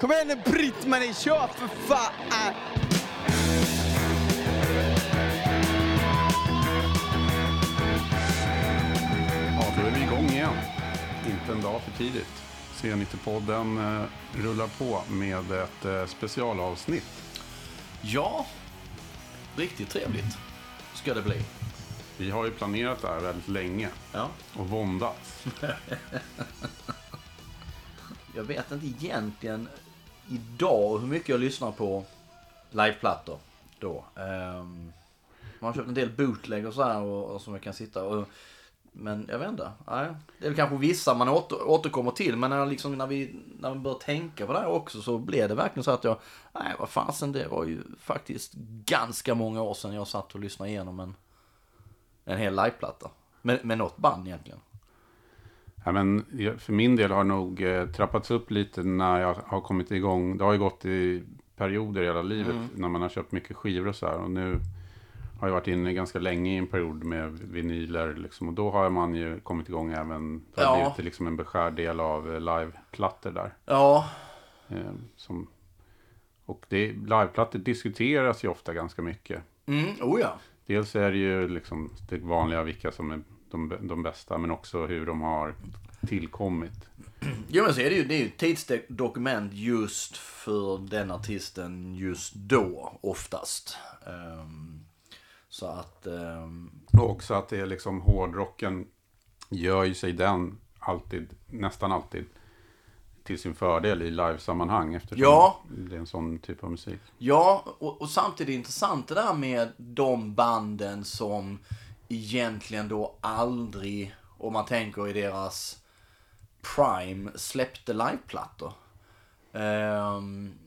Kom igen nu Britt-Marie, kör för fan! Ja, då är vi igång igen. Inte en dag för tidigt. C90-podden eh, rullar på med ett eh, specialavsnitt. Ja, riktigt trevligt ska det bli. Vi har ju planerat det här väldigt länge Ja. och våndats. Jag vet inte egentligen idag hur mycket jag lyssnar på liveplattor då. Um, man har köpt en del bootleg och så här och, och som jag kan sitta och men jag vet inte. Nej. Det är väl kanske vissa man åter, återkommer till. Men när, liksom, när, vi, när man börjar tänka på det här också så blev det verkligen så att jag... Nej, vad fasen, det var ju faktiskt ganska många år sedan jag satt och lyssnade igenom en, en hel liveplatta. Med, med något band egentligen. Ja, men för min del har det nog eh, trappats upp lite när jag har kommit igång. Det har ju gått i perioder hela livet när man har köpt mycket skivor och så här. Och nu har jag varit inne ganska länge i en period med vinyler. Liksom, och då har man ju kommit igång även. Det har Ja. blivit liksom en beskärd del av eh, liveplattor där. Ja, Eh, som, och det, liveplattor diskuteras ju ofta ganska mycket. mm, oh ja. Dels är det ju liksom det vanliga vilka som är de, de bästa, men också hur de har tillkommit. Jo men så är det ju, det är ju ett tidsdokument just för den artisten just då oftast. Ehm, så att, ehm, Och också att det är liksom hårdrocken gör ju sig den alltid, nästan alltid till sin fördel i livesammanhang eftersom Ja. det är en sån typ av musik. ja och, och samtidigt intressant det där med de banden som egentligen då aldrig, om man tänker i deras prime, släppte liveplattor. Ehm, um,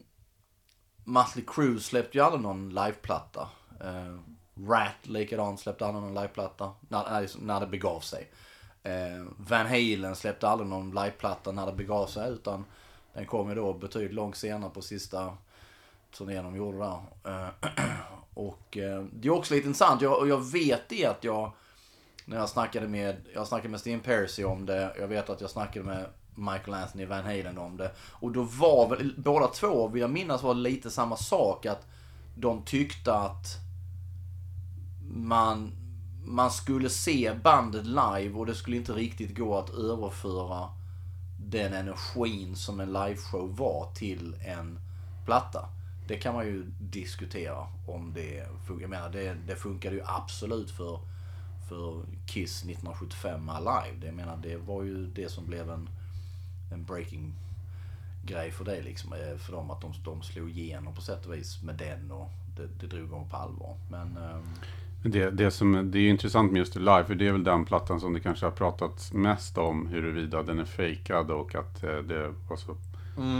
Mötley Crüe släppte ju aldrig någon liveplatta. Uh, Rat likadant släppte aldrig någon liveplatta när, när, det begav sig. Uh, Van Halen släppte aldrig någon liveplatta när det begav sig utan den kom ju då betydligt långt senare på sista turnén de gjorde där. Uh, och eh, det är också lite intressant. Jag, och jag vet det att jag när jag snackade med, jag snackade med Steen Percy om det. Jag vet att jag snackade med Michael Anthony Van Halen om det. Och då var väl båda två, vill jag minnas, var lite samma sak. Att de tyckte att man, man skulle se bandet live och det skulle inte riktigt gå att överföra den energin som en liveshow var till en platta. Det kan man ju diskutera om det funkar. Jag menar, det, det funkade ju absolut för, för Kiss 1975 Alive. Det, jag menar, det var ju det som blev en, en breaking grej för det liksom. eh, För dem att de, de slog igenom på sätt och vis med den och det, det drog dem på allvar. Men ehm, Det, det, som, det är ju intressant med just det live, för det är väl den plattan som det kanske har pratats mest om huruvida den är fejkad och att eh, det var så,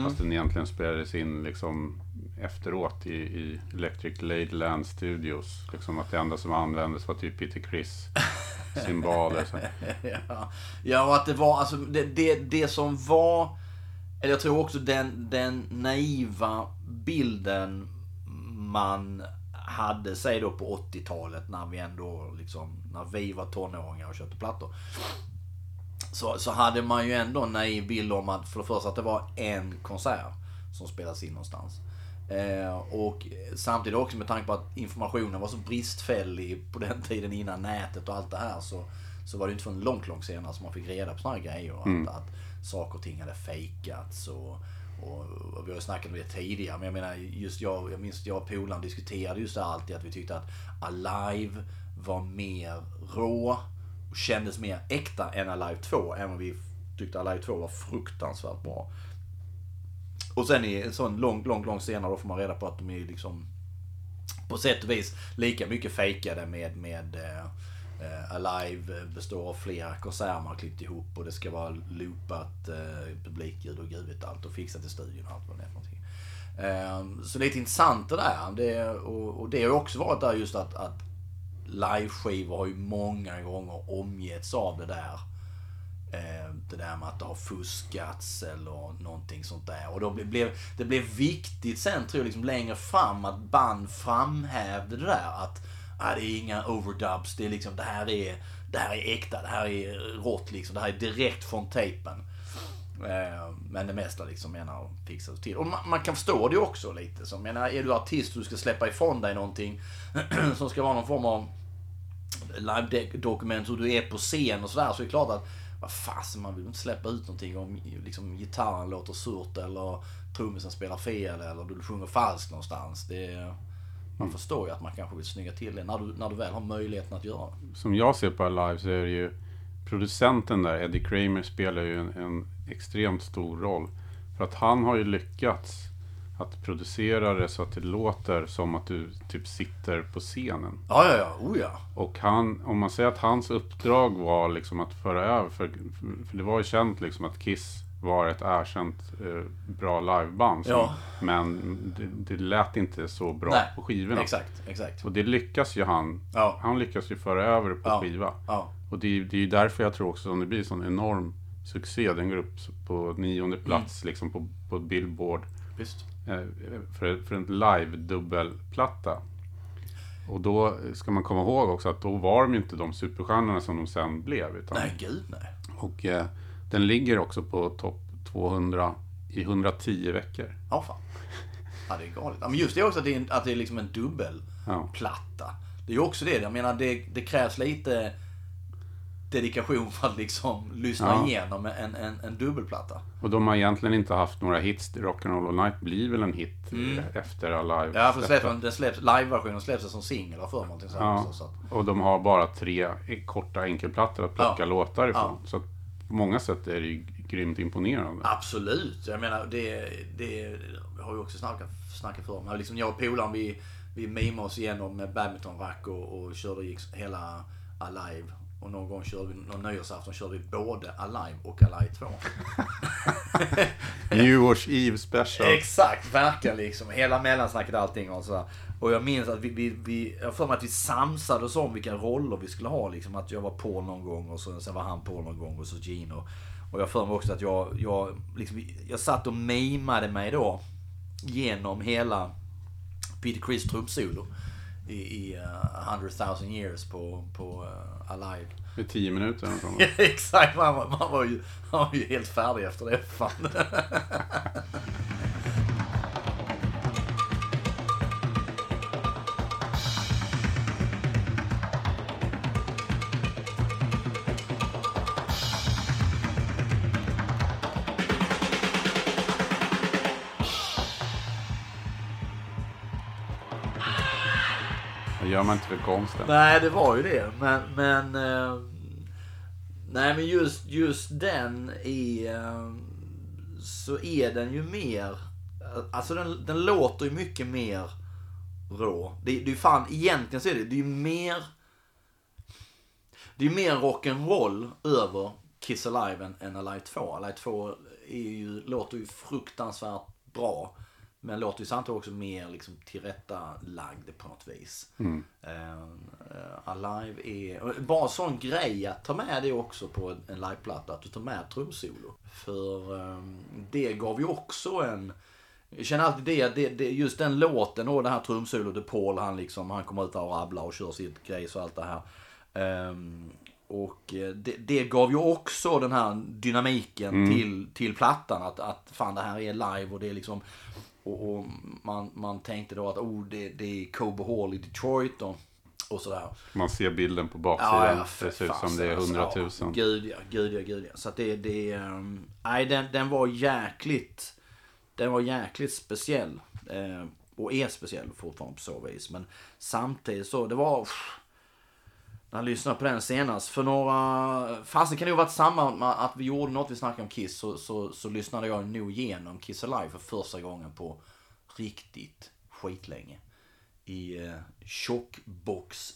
fast den egentligen spelades in liksom efteråt i, i Electric Ladyland Studios. Liksom att det enda som användes var typ Peter Criss cymbaler. ja. ja, och att det var alltså det, det, det som var... Eller jag tror också den, den naiva bilden man hade, säg då på 80-talet när vi ändå liksom, när vi var tonåringar och köpte plattor. Så, så hade man ju ändå en naiv bild om att för det första att det var en konsert som spelas in någonstans. Eh, och samtidigt också med tanke på att informationen var så bristfällig på den tiden innan nätet och allt det här så, så var det inte förrän långt, långt senare som man fick reda på här grejer. Att, att saker och ting hade fejkats och, och, och vi har ju snackat om det tidigare. Men jag menar, just jag, jag minns att jag och polaren diskuterade just det alltid att vi tyckte att Alive var mer rå och kändes mer äkta än Alive 2. Även om vi tyckte Alive 2 var fruktansvärt bra. Och sen i en sån lång, lång, lång senare då får man reda på att de är liksom på sätt och vis lika mycket fejkade med, med eh, eh Alive eh, består av flera konserter man har klippt ihop och det ska vara loopat eh, publikljud och gud vet allt och fixat i studion och allt vad det är för någonting. Eh, så lite intressant det där. Det, och, och det har ju också varit där just att, att liveskivor har ju många gånger omgetts av det där. Eh, det där med att det har fuskats eller någonting sånt där. Och då blev det blev viktigt sen tror jag liksom längre fram att band framhävde det där att ah, det är inga overdubs, det är liksom det här är det här är äkta, det här är rått liksom, det här är direkt från tejpen. Eh, men det mesta liksom menar fixas till. Och man, man kan förstå det också lite. Så menar, är du artist och du ska släppa ifrån dig någonting som ska vara någon form av live-dokument hur du är på scen och sådär. Så är det klart att vad fasen, man vill inte släppa ut någonting om liksom, gitarren låter surt eller trummisen spelar fel eller du sjunger falskt någonstans. Det, man förstår ju att man kanske vill snygga till det när du, när du väl har möjligheten att göra det. Som jag ser på live så är det ju producenten där, Eddie Kramer, spelar ju en, en extremt stor roll. För att han har ju lyckats att producera det så att det låter som att du typ sitter på scenen. Ja, ja, ja. Oh ja. Och han, om man säger att hans uppdrag var liksom att föra över, för, för det var ju känt liksom att Kiss var ett erkänt eh, bra liveband. som- Ja. Men det, det lät inte så bra Nej, på skivorna. Exakt, exakt. Och det lyckas ju han. Ja. Han lyckas ju föra över det på Ja. skiva. Ja. Och det, är- ju därför jag tror också att det blir sån enorm succé. Den går upp på nionde plats liksom på, på Billboard. Visst. Eh, för, för en live-dubbelplatta. Och då ska man komma ihåg också att då var de inte de superstjärnorna som de sen blev. Utan, Nej, gud nej. Och eh, den ligger också på topp 200 i 110 veckor. Ja, fan. Ja, det är galet. Men just det också att det är, en- att det är liksom en dubbelplatta. Ja. Det är ju också det. Jag menar, det, det krävs lite dedikation för att liksom lyssna Ja. igenom en, en, en dubbelplatta. Och de har egentligen inte haft några hits. Rock'n'Roll All Night blir väl en hit eh, efter Alive. Mm. Ja, för släpps, den släpps, live-versionen släpps som singel för mig någonting sånt Ja, också, så att, och de har bara tre korta enkelplattor att plocka Ja. låtar ifrån. Så att på många sätt är det ju grymt imponerande. Absolut. Jag menar, det, det har vi också snackat, snackat för om. Liksom jag och polaren, vi, vi mimade oss igenom med badmintonrack och, och körde gick hela Alive. Och någon gång körde vi, någon nyårsafton körde vi både Alive och Alive 2. New Year's Eve special. Exakt, verkligen liksom. Hela mellansnacket allting och sådär. Och jag minns att vi, vi, vi jag för mig att vi samsade oss om vilka roller vi skulle ha. Liksom att jag var Paul någon gång och så, sen var han Paul någon gång och så Gino. Och jag för mig också att jag, jag, liksom, jag satt och mimade mig då genom hela Peter Criss trumsolo i, i uh, 100 000 years på, på uh, Alive. Med tio minuter. eller något sånt. Exakt, man, var- man, var ju, man var ju helt färdig efter det. Fan. gör man inte för konsten. Nej, det var ju det. Men, men eh, nej, men just, just den är eh, så är den ju mer. Alltså den, den låter ju mycket mer rå. Det, det är ju fan, egentligen så är det, det är ju mer. Det är ju mer rock'n'roll över Kiss Alive än, än Alive 2. Alive 2 är ju, låter ju fruktansvärt bra. Men låter ju samtidigt också mer liksom tillrättalagd på något vis. Eh, Alive är, bara sån grej att ta med det också på en en liveplatta. Att du tar med trumsolo. För eh, det gav ju också en jag känner alltid det, det, det, just den låten och det här trumsolot, Paul han liksom, han kommer ut och rabblar och kör sitt grejs och allt det här. Ehm, och eh, det, det gav ju också den här dynamiken till, till plattan. Att, att fan det här är live och det är liksom, och, och man, man tänkte då att oh det, det är Cobo Hall i Detroit och, och sådär. Man ser bilden på baksidan. för det ser ut som det är alltså. hundratusen. Ja, gud ja, gud ja, gud ja. Så att det, det, um, nej den, den var jäkligt, den var jäkligt speciell. Eh, och är speciell fortfarande på så vis. Men samtidigt så, det var, när jag lyssnade på den senast, för några, fasen kan det ju ha varit samma med att vi gjorde något vi snackade om Kiss, så, så, så lyssnade jag nog igenom Kiss Alive för första gången på riktigt skitlänge. I eh, tjockbox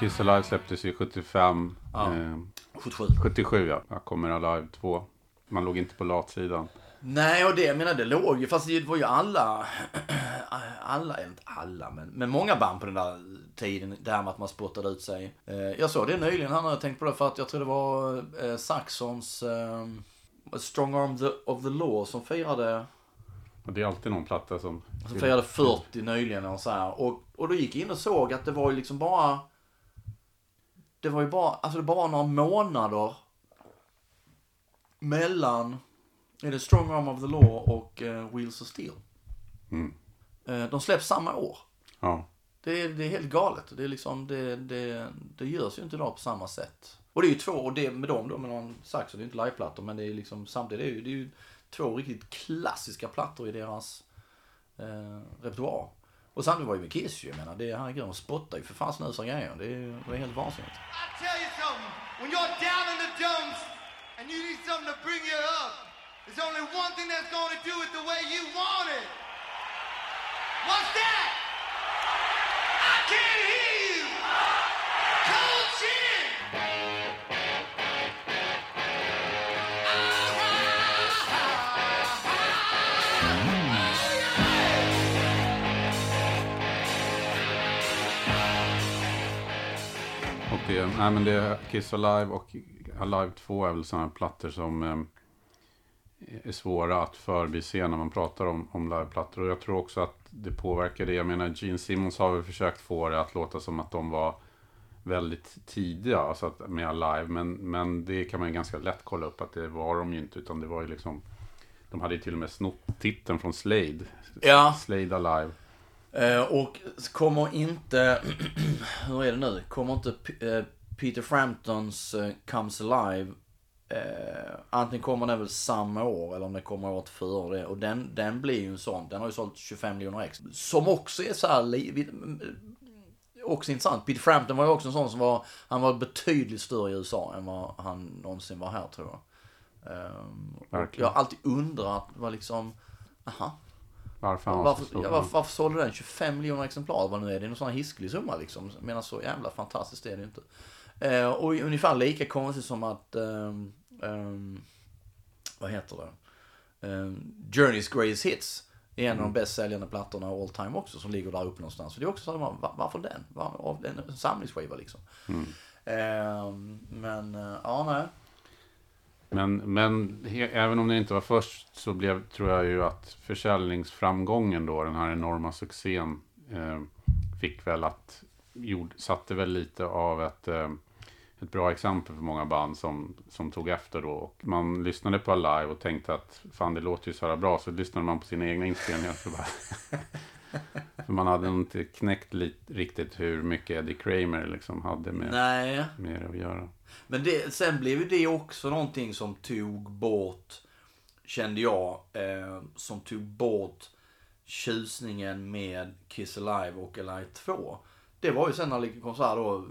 Kiss Alive släpptes ju 75. Ja. Eh, 77. 77 ja. Jag kommer Alive 2. Man låg inte på latsidan. Nej, och det, jag menar det låg ju, fast det var ju alla, alla, inte alla, men, men många band på den där tiden, det här med att man spottade ut sig. Eh, Jag såg det nyligen, han har tänkt på det för att jag tror det var eh, Saxons eh, Strong Arm the, of the Law som firade, det är alltid någon platta som... som firade 40 nyligen och så här. Och, och då gick jag in och såg att det var ju liksom bara, det var ju bara, alltså det bara några månader mellan är det Strong Arm of the Law och eh, Wheels of Steel. Mm. Eh, de släpps samma år. Ja. Det är, det är helt galet. Det, är liksom, det, det, det görs ju inte idag på samma sätt. Och det är ju två, och det med dem då, med någon sax, det är inte liveplattor, men det är liksom samtidigt, det är ju, det är ju två riktigt klassiska plattor i deras eh, repertoar. Och samtidigt var ju med Kiss ju, menar, det, herregud, de spottar ju för fan snusar grejer. Det är, det är helt vansinnigt. I tell you something. When you're down in the dumps and you need something to bring you up, there's only one thing that's going to do it the way you want it. What's that? Det, nej men det är Kiss Alive och Alive 2 är väl sådana plattor som eh, är svåra att förbise när man pratar om, om liveplattor. Och jag tror också att det påverkar det. Jag menar, Gene Simmons har väl försökt få det att låta som att de var väldigt tidiga alltså att, med Alive. Men, men det kan man ju ganska lätt kolla upp att det var de ju inte. Utan det var ju liksom, de hade ju till och med snott titeln från Slade. Ja. Slade Alive. Eh, och kommer inte, hur är det nu? Kommer inte eh, Peter Framptons eh, Comes Alive, eh, antingen kommer den väl samma år eller om det kommer året före det. Och den, den blir ju en sån, den har ju sålt 25 miljoner ex. Som också är så här, vi- också intressant. Peter Frampton var ju också en sån som var, han var betydligt större i USA än vad han någonsin var här tror jag. Och Verkligen. jag har alltid undrat vad liksom, aha, Varför han var så varför, ja, varför, varför sålde den 25 miljoner exemplar? Vad nu är det? En sån här hiskelig summa liksom. Jag menar så jävla fantastiskt är det inte. Eh, och ungefär lika konstigt som att, ehm, ehm, vad heter det? Um, Journey's Greatest Hits är en av de bäst säljande plattorna all time också som ligger där uppe någonstans. Så det är också så man, var, varför den? Var, en, samlingsskiva liksom. Ehm, men, eh, ja nej. Men, men även om det inte var först så blev, tror jag ju att försäljningsframgången då, den här enorma succén, eh, fick väl att, gjord, satte väl lite av ett, eh, ett bra exempel för många band som, som tog efter då. Och man lyssnade på Alive och tänkte att fan det låter ju så här bra, så lyssnade man på sina egna inspelningar. Så bara för man hade inte knäckt riktigt hur mycket Eddie Kramer liksom hade med, Nej. med det att göra. Men det, sen blev det också någonting som tog bort, kände jag, eh, som tog bort tjusningen med Kiss Alive och Alive 2. Det var ju sen när det kom så här då,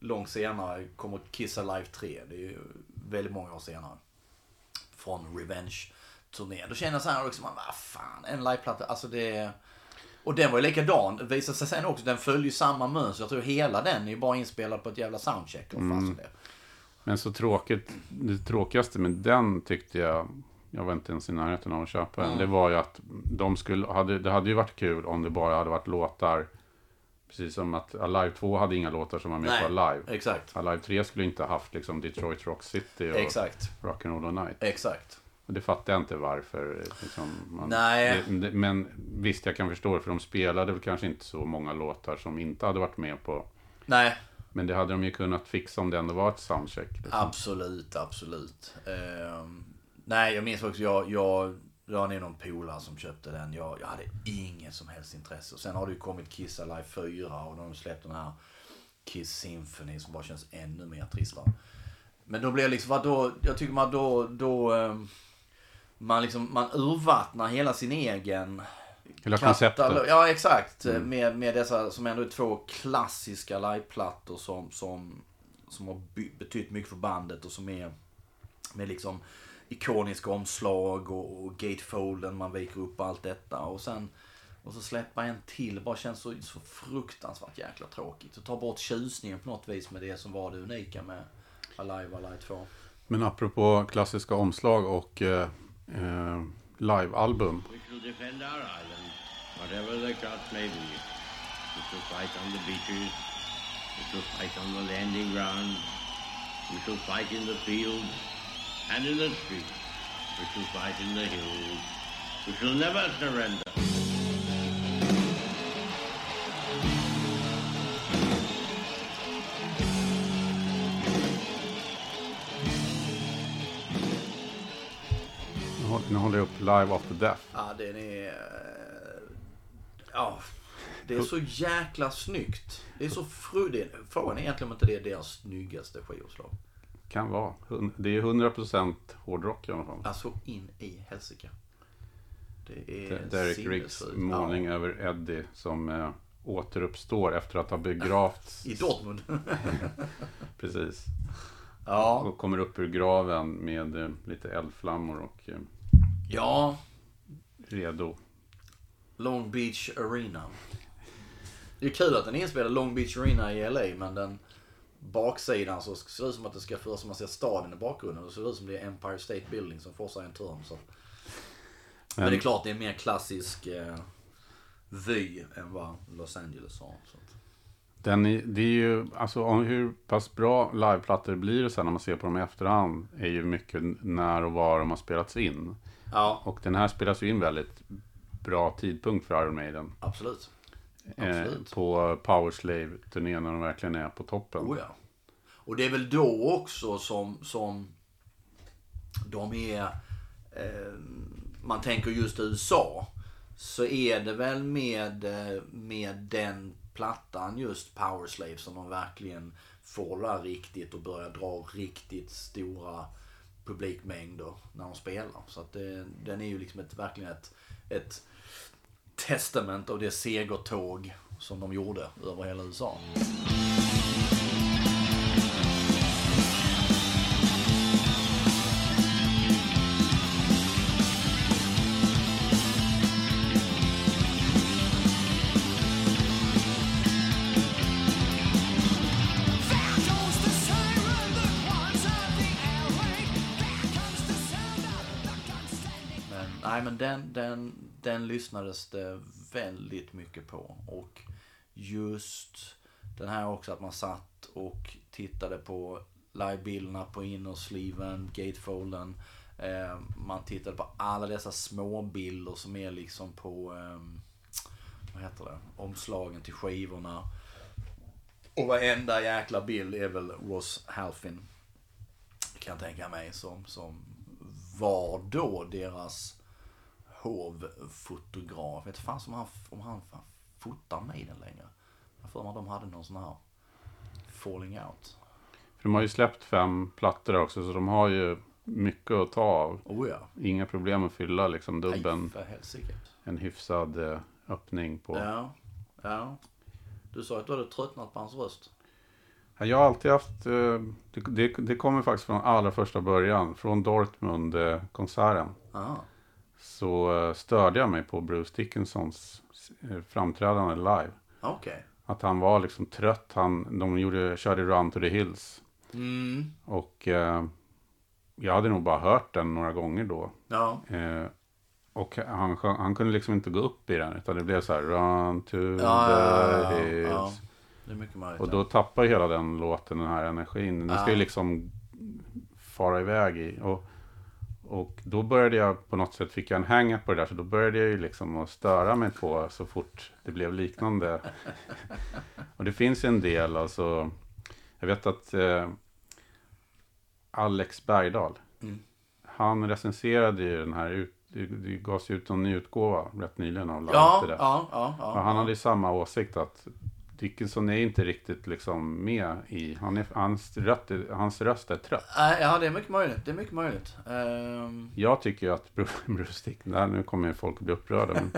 långt senare, kommer Kiss Alive 3. Det är ju väldigt många år senare. Från Revenge-turnén. Då kände jag så här också, man, vad fan, en liveplatta, alltså det... Och den var ju likadan. Det visade sig sen också, den följde ju samma mönster. Jag tror hela den är ju bara inspelad på ett jävla soundcheck. Och mm. det. Men så tråkigt, det tråkigaste med den tyckte jag, jag var inte ens i närheten av att köpa den, det var ju att de skulle, hade, det hade ju varit kul om det bara hade varit låtar, precis som att Alive 2 hade inga låtar som var med Nej, på Alive. Exakt. Alive 3 skulle inte ha haft liksom Detroit Rock City och Exakt. Rock'n'Roll All Night. Exakt. Och det fattar jag inte varför. Liksom, man, Nej. Det, det, men visst, jag kan förstå det, för de spelade väl kanske inte så många låtar som inte hade varit med på Nej, men det hade de ju kunnat fixa om det ändå var ett soundcheck. Liksom. absolut, absolut. Eh, nej, jag minns också, jag, jag, det var nog någon polare som köpte den. Jag, jag hade inget som helst intresse. Och sen har det ju kommit Kiss Alive 4 och de har släppt den här Kiss Symphony som bara känns ännu mer tristare. Men då blir det liksom, vad då, jag tycker man då, då eh, man liksom, man urvattnar hela sin egen Hela konceptet. Ja, exakt. Med, med dessa som ändå är två klassiska liveplattor som, som, som har betytt mycket för bandet och som är med liksom ikoniska omslag och, och gatefolden man viker upp allt detta. Och sen och så släppa en till. bara känns så, så fruktansvärt jäkla tråkigt. Och ta bort tjusningen på något vis med det som var det unika med Alive Alive 2. Men apropå klassiska omslag och eh, eh, live-album. We shall defend our island, whatever the cost may be. We shall fight on the beaches. We shall fight on the landing. We shall fight in the fields and in the streets. We shall fight in the hills. We shall never surrender. Håller- upp Live After Death. Ja, den är... eh, Ja, det är så jäkla snyggt. Det är så fru... Frågan är egentligen om inte det är deras snyggaste skivomslag. Kan vara. Det är 100% hårdrock i alla fall. Alltså in i helsike. Det är Derek Riggs målning över Eddie som eh, återuppstår efter att ha begravts. Ja, I Dortmund. Precis. ja. Och kommer upp ur graven med eh, lite eldflammor och eh, Ja, redo. Long Beach Arena. Det är kul att den är inspelad Long Beach Arena i LA men den baksidan så ser det ut som att det ska föras som man ser staden i bakgrunden. Det ser ut som det är Empire State Building som forsar i en törn. Så. Men det är klart det är mer klassisk eh, vy än vad Los Angeles har. Så. Den är, det är ju, alltså om hur pass bra liveplattor blir det sen när man ser på dem i efterhand är ju mycket när och var de har spelats in. Ja, Och den här spelas ju in väldigt bra tidpunkt för Iron Maiden. absolut. Eh, Absolut. på Powerslave-turnén när de verkligen är på toppen. Oh ja. Och det är väl då också som, som de är, eh, man tänker just USA, så är det väl med, eh, med den plattan just Powerslave som de verkligen får riktigt och börjar dra riktigt stora publikmängder när de spelar. Så att det, den är ju liksom ett, verkligen ett, ett testament av det segertåg som de gjorde över hela USA. Men, den, den, den lyssnades det väldigt mycket på. Och just den här också att man satt och tittade på livebilderna på innersliven, gatefolden. Eh, man tittade på alla dessa små bilder som är liksom på, eh, vad heter det, omslagen till skivorna. Och varenda jäkla bild är väl Ross Halfin kan jag tänka mig som, som var då deras hovfotograf. Jag vet fan om han, om han fotar Maiden längre. Jag får mig att de hade någon sån här falling out. För de har ju släppt fem plattor också, så de har ju mycket att ta av. Oh ja. Inga problem att fylla liksom Nej, dubben. för helsike. En hyfsad eh, öppning på. Ja, ja. Du sa att du hade tröttnat på hans röst. Ja, Jag har alltid haft, eh, det, det, det kommer faktiskt från allra första början, från Dortmund-konserten. Aha. Så eh, störde jag mig på Bruce Dickinsons eh, framträdande live. Okej. Att han var liksom trött, han, de gjorde, körde Run to the Hills. Mm. Och eh, jag hade nog bara hört den några gånger då. Ja. Eh, och han, han kunde liksom inte gå upp i den, utan det blev så här Run to Ja, the ja, hills. Och då tappar hela den låten den här energin. Den ska ju liksom fara iväg i. Och, och då började jag på något sätt, fick jag en hang på det där, så då började jag ju liksom att störa mig på så fort det blev liknande. och det finns en del, alltså, jag vet att eh, Alex Bergdahl, Mm. han recenserade ju den här, ut, det, gavs ut en ny utgåva rätt nyligen av Live ja, ja, ja, ja. Och han hade ju samma åsikt att Dickinson är inte riktigt liksom med i, han är, hans, röst, hans röst är trött. Ja, det är mycket möjligt. Det är mycket möjligt. Ehm, Jag tycker ju att Bruce Dickinson, där nu kommer folk att bli upprörda, men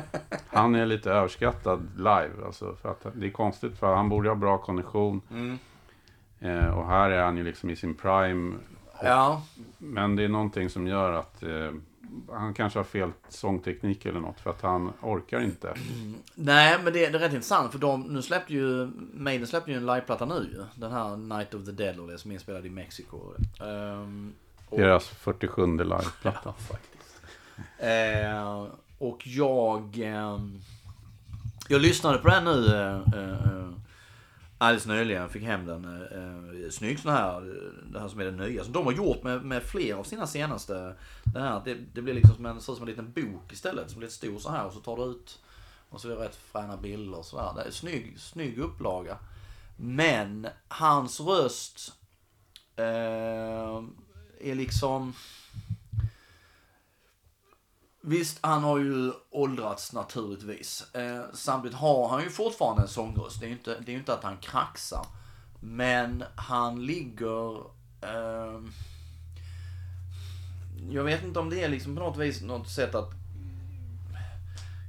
han är lite överskattad live. Alltså, för att det är konstigt, för han borde ha bra kondition. mm. Eh, och här är han ju liksom i sin prime. Ja, Men det är någonting som gör att eh, han kanske har fel sångteknik eller något, för att han orkar inte. Nej, men det, det är rätt intressant för de, nu släppte ju, Maiden släppte ju en liveplatta nu. Den här Night of the Dead och det som är inspelad i Mexiko. Ehm, och, Deras 47 liveplatta. ja, faktiskt. Eh, och jag... Eh, jag lyssnade på den nu eh, eh, alldeles nyligen. Fick hem den. Eh, snygg sån här. Det här som är det nya. Som de har gjort med, med flera av sina senaste. Det, här, det, det blir liksom som en, ser ut som en liten bok istället. Som blir stor så här. Och så tar du ut. Och så är det rätt fräna bilder och sådär. Det är snygg, snygg upplaga. Men hans röst eh, är liksom... Visst, han har ju åldrats naturligtvis. Eh, samtidigt har han ju fortfarande en sångröst. Det är ju inte, det är inte att han kraxar. Men han ligger... Eh, jag vet inte om det är liksom på något vis något sätt att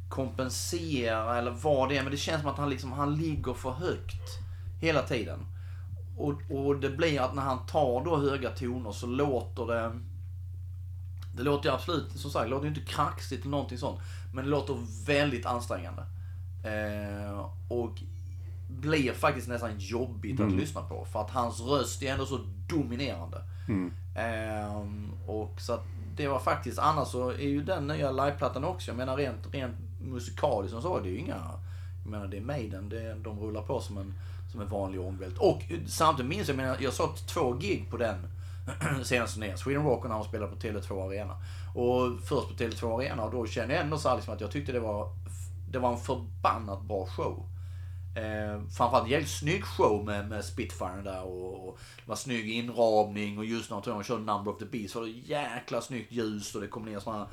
kompensera eller vad det är. Men det känns som att han liksom, han ligger för högt hela tiden. Och, och det blir att när han tar då höga toner så låter det... Det låter ju absolut, som sagt, det låter ju inte kraxigt eller någonting sånt. Men det låter väldigt ansträngande. Eh, och blir faktiskt nästan jobbigt att lyssna på. För att hans röst är ändå så dominerande. Eh, och så att det var faktiskt, annars så är ju den nya liveplattan också, jag menar rent, rent musikaliskt och så, det är ju inga, jag menar det är Maiden, det, de rullar på som en, som en vanlig ångvält. Och samtidigt minns jag, jag menar, jag såg två gig på den senast nya Sweden Rock när de spelade på Tele2 Arena. Och först på Tele2 Arena och då kände jag ändå så liksom att jag tyckte det var, det var en förbannat bra show. Eh, framförallt en jävligt snygg show med, med Spitfire där och, och det var snygg inramning och just när de körde Number of the Beast så var det jäkla snyggt ljus och det kom ner såna här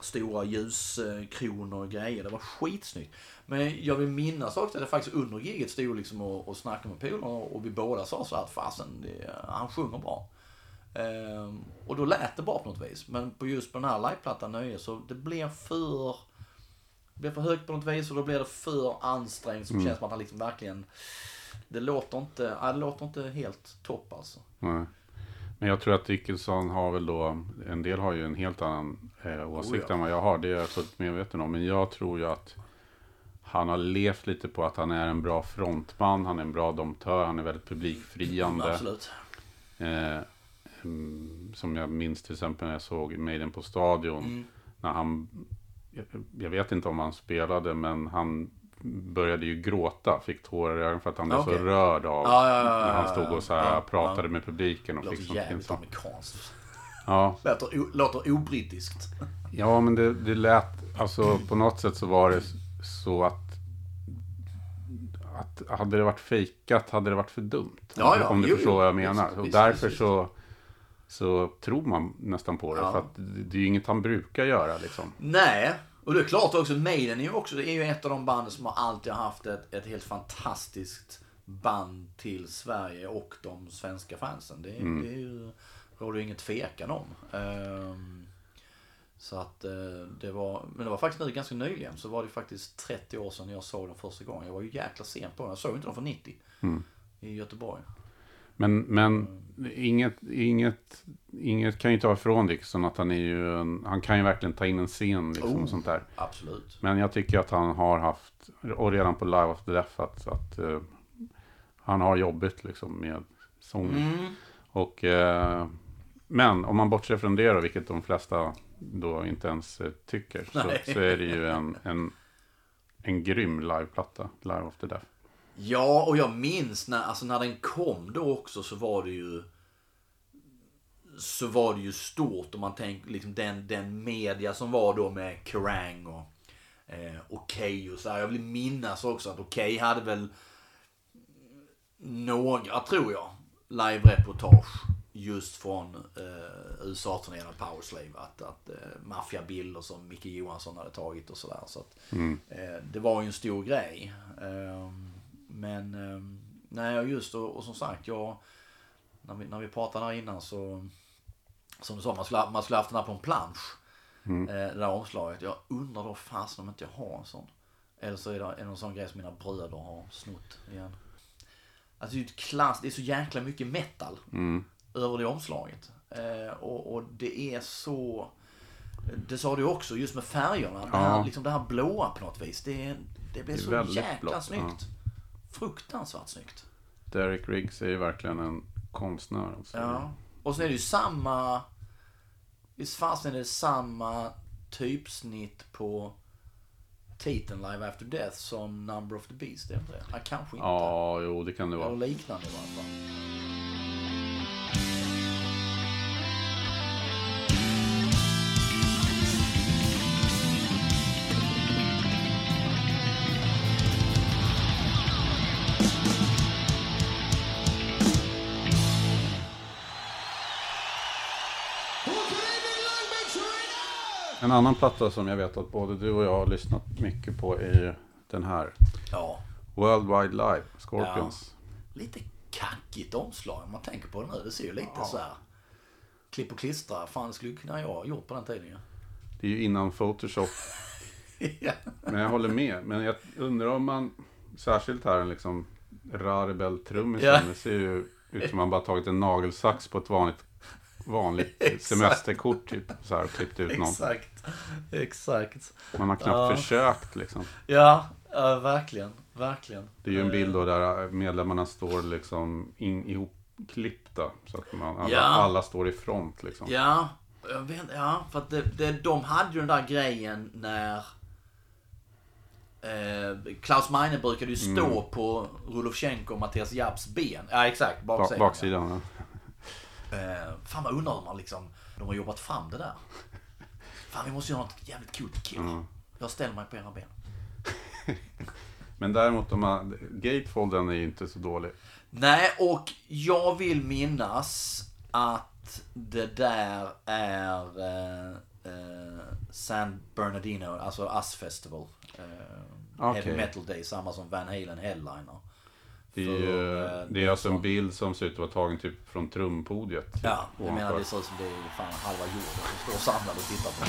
stora ljuskronor och grejer. Det var skitsnyggt. Men jag vill minnas också att jag faktiskt under giget stod liksom och, och snackade med polarna och vi båda sa så att fasen, det, han sjunger bra. Ehm, och då lät det bra på något vis. Men på just på den här liveplattan Nöje så det blev för det blev för högt på något vis och då blev det för ansträngt. Så det känns som att han liksom verkligen det låter inte, det låter inte helt topp alltså. Nej. Men jag tror att Dickinson har väl då, en del har ju en helt annan eh, åsikt Oh, ja. än vad jag har. Det är jag fullt medveten om. Men jag tror ju att han har levt lite på att han är en bra frontman, han är en bra domptör, han är väldigt publikfriande. Absolut. Eh, mm, som jag minns till exempel när jag såg Maiden på Stadion. Mm. När han, jag, vet inte om han spelade, men han började ju gråta, fick tårar i ögonen för att han blev Okej. så rörd av Ja, ja, ja, ja, när han stod och så här pratade med publiken och Låter fick jävligt amerikanskt. Ja, Låter, låter obrittiskt. ja, men det, det lät, alltså på något sätt så var det så att att hade det varit fejkat hade det varit för dumt. Ja, ja, om du jo, förstår vad jag menar. Visst, och därför visst, så så tror man nästan på det. Ja. För att det, är ju inget han brukar göra liksom. Nej, och det är klart också, Maiden är ju också det är ju ett av de banden som har alltid haft ett, ett helt fantastiskt band till Sverige och de svenska fansen. Det, det är ju, råder ju inget tvekan om. Ehm, så att eh, det var, men det var faktiskt nu ganska nyligen så var det faktiskt 30 år sedan jag såg den första gången. Jag var ju jäkla sen på den. Jag såg inte den för 90 i Göteborg. Men, men inget, inget, inget kan ju ta ifrån Dixon att han är ju en, han kan ju verkligen ta in en scen liksom Oh. och sånt där. Absolut. Men jag tycker att han har haft, och redan på Live of the Death, att, att eh, han har jobbigt liksom med sången. Mm. Och, eh, men om man bortser från det då, vilket de flesta då inte ens eh, tycker, så, så är det ju en, en, en grym liveplatta, Live of the Death. Ja, och jag minns när, alltså när den kom då också så var det ju så var det ju stort om man tänker liksom den, den media som var då med Kerrang och eh, Okej och så här. Jag vill minnas också att Okej hade väl några, tror jag, live-reportage just från eh, USA-turnén av Powerslave. Att, att eh, maffiabilder som Micke Johansson hade tagit och sådär. Så att, eh, det var ju en stor grej. Ehm, men ehm, nej, just och, och som sagt, jag, när, vi, när vi pratade här innan så som du sa, man skulle, man skulle haft den här på en plansch. Eh, det där omslaget. Jag undrar då fasen om inte jag har en sån. Eller så är det en sån grej som mina bröder har snott igen. Alltså det är ju ett klass, det är så jäkla mycket metal över det omslaget. Eh, och, och det är så... Det sa du också, just med färgerna. Det, här, Ja. liksom det här blåa på något vis. Det, är- det blir Det är så jäkla blått, snyggt. Fruktansvärt snyggt. Derek Riggs är ju verkligen en konstnär. Alltså. Ja. Och sen är det ju samma... Visst fasen är det samma typsnitt på titeln Live After Death som Number of the Beast? Är det inte det? Ja, kanske inte. Ja, jo det kan det Eller vara. liknande i alla fall. En annan platta som jag vet att både du och jag har lyssnat mycket på är den här. Ja, World Wide Live, Scorpions. lite kackigt omslag om man tänker på det nu. Det ser ju lite så här. Klipp och klistra. Fan, det skulle kunna jag ha gjort på den tiden ju. Det är ju innan Photoshop. ja. Men jag håller med. Men jag undrar om man, särskilt här liksom Rarbel-trummisen, Ja. det ser ju ut som man bara tagit en nagelsax på ett vanligt, vanligt semesterkort typ. Så här, och klippt ut någon. Exakt. Exakt. Man har knappt Ja. försökt liksom. Ja, ja, verkligen. Verkligen. Det är ju en bild då där medlemmarna står liksom in, ihopklippta. Så att man, alla, Ja. alla står i front liksom. Ja, jag vet, ja för att det, det, de hade ju den där grejen när eh, Klaus Meine brukade ju stå på Rudolfchenko och Mattias Japs ben. Ja, exakt. Ba- Baksidan. baksidan. Ja. Eh, fan vad undrar hur man liksom, de har jobbat fram det där. Fan, vi måste göra något jävligt coolt killar. Jag ställer mig på era ben. Men däremot, de här, Gatefolden är ju inte så dålig. Nej, och jag vill minnas att det där är eh, eh, San Bernardino, alltså US Festival. Eh, Okej. Heavy Metal Day, samma som Van Halen Headliner. Det är, ju, eh, det är alltså en bild som ser ut att vara tagen typ från trumpodiet. Typ, Ja, jag menar det ser ut som det är fan halva jorden som står samlad och tittar på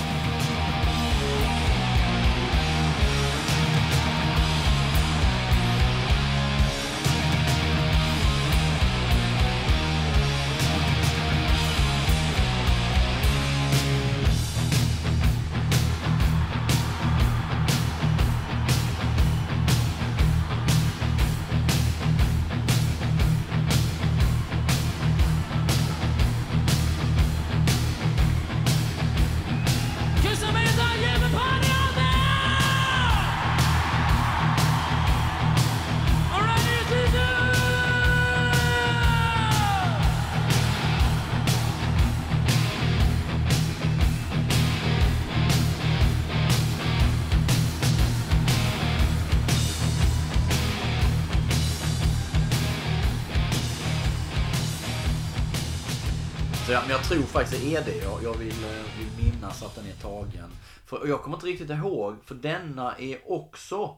tror faktiskt det är det. Jag, jag vill, eh, vill minnas att den är tagen. För, jag kommer inte riktigt ihåg, för denna är också,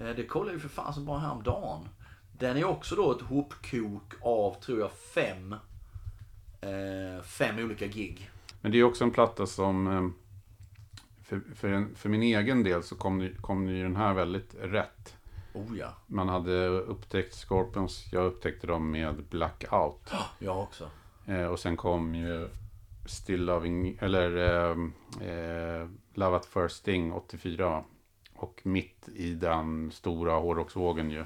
eh, det kollade jag ju för fan så bara häromdagen. Den är också då ett hopkok av, tror jag, fem, eh, fem olika gig. Men det är också en platta som... eh, För, för, en, för min egen del så kom, kom ju den här väldigt rätt. Oh ja, Man hade upptäckt Scorpions, jag upptäckte dem med Blackout. jag också. Eh, och sen kom ju Still Loving, eller eh, eh, Love at First Sting 84. Och mitt i den stora hårdrocksvågen ju.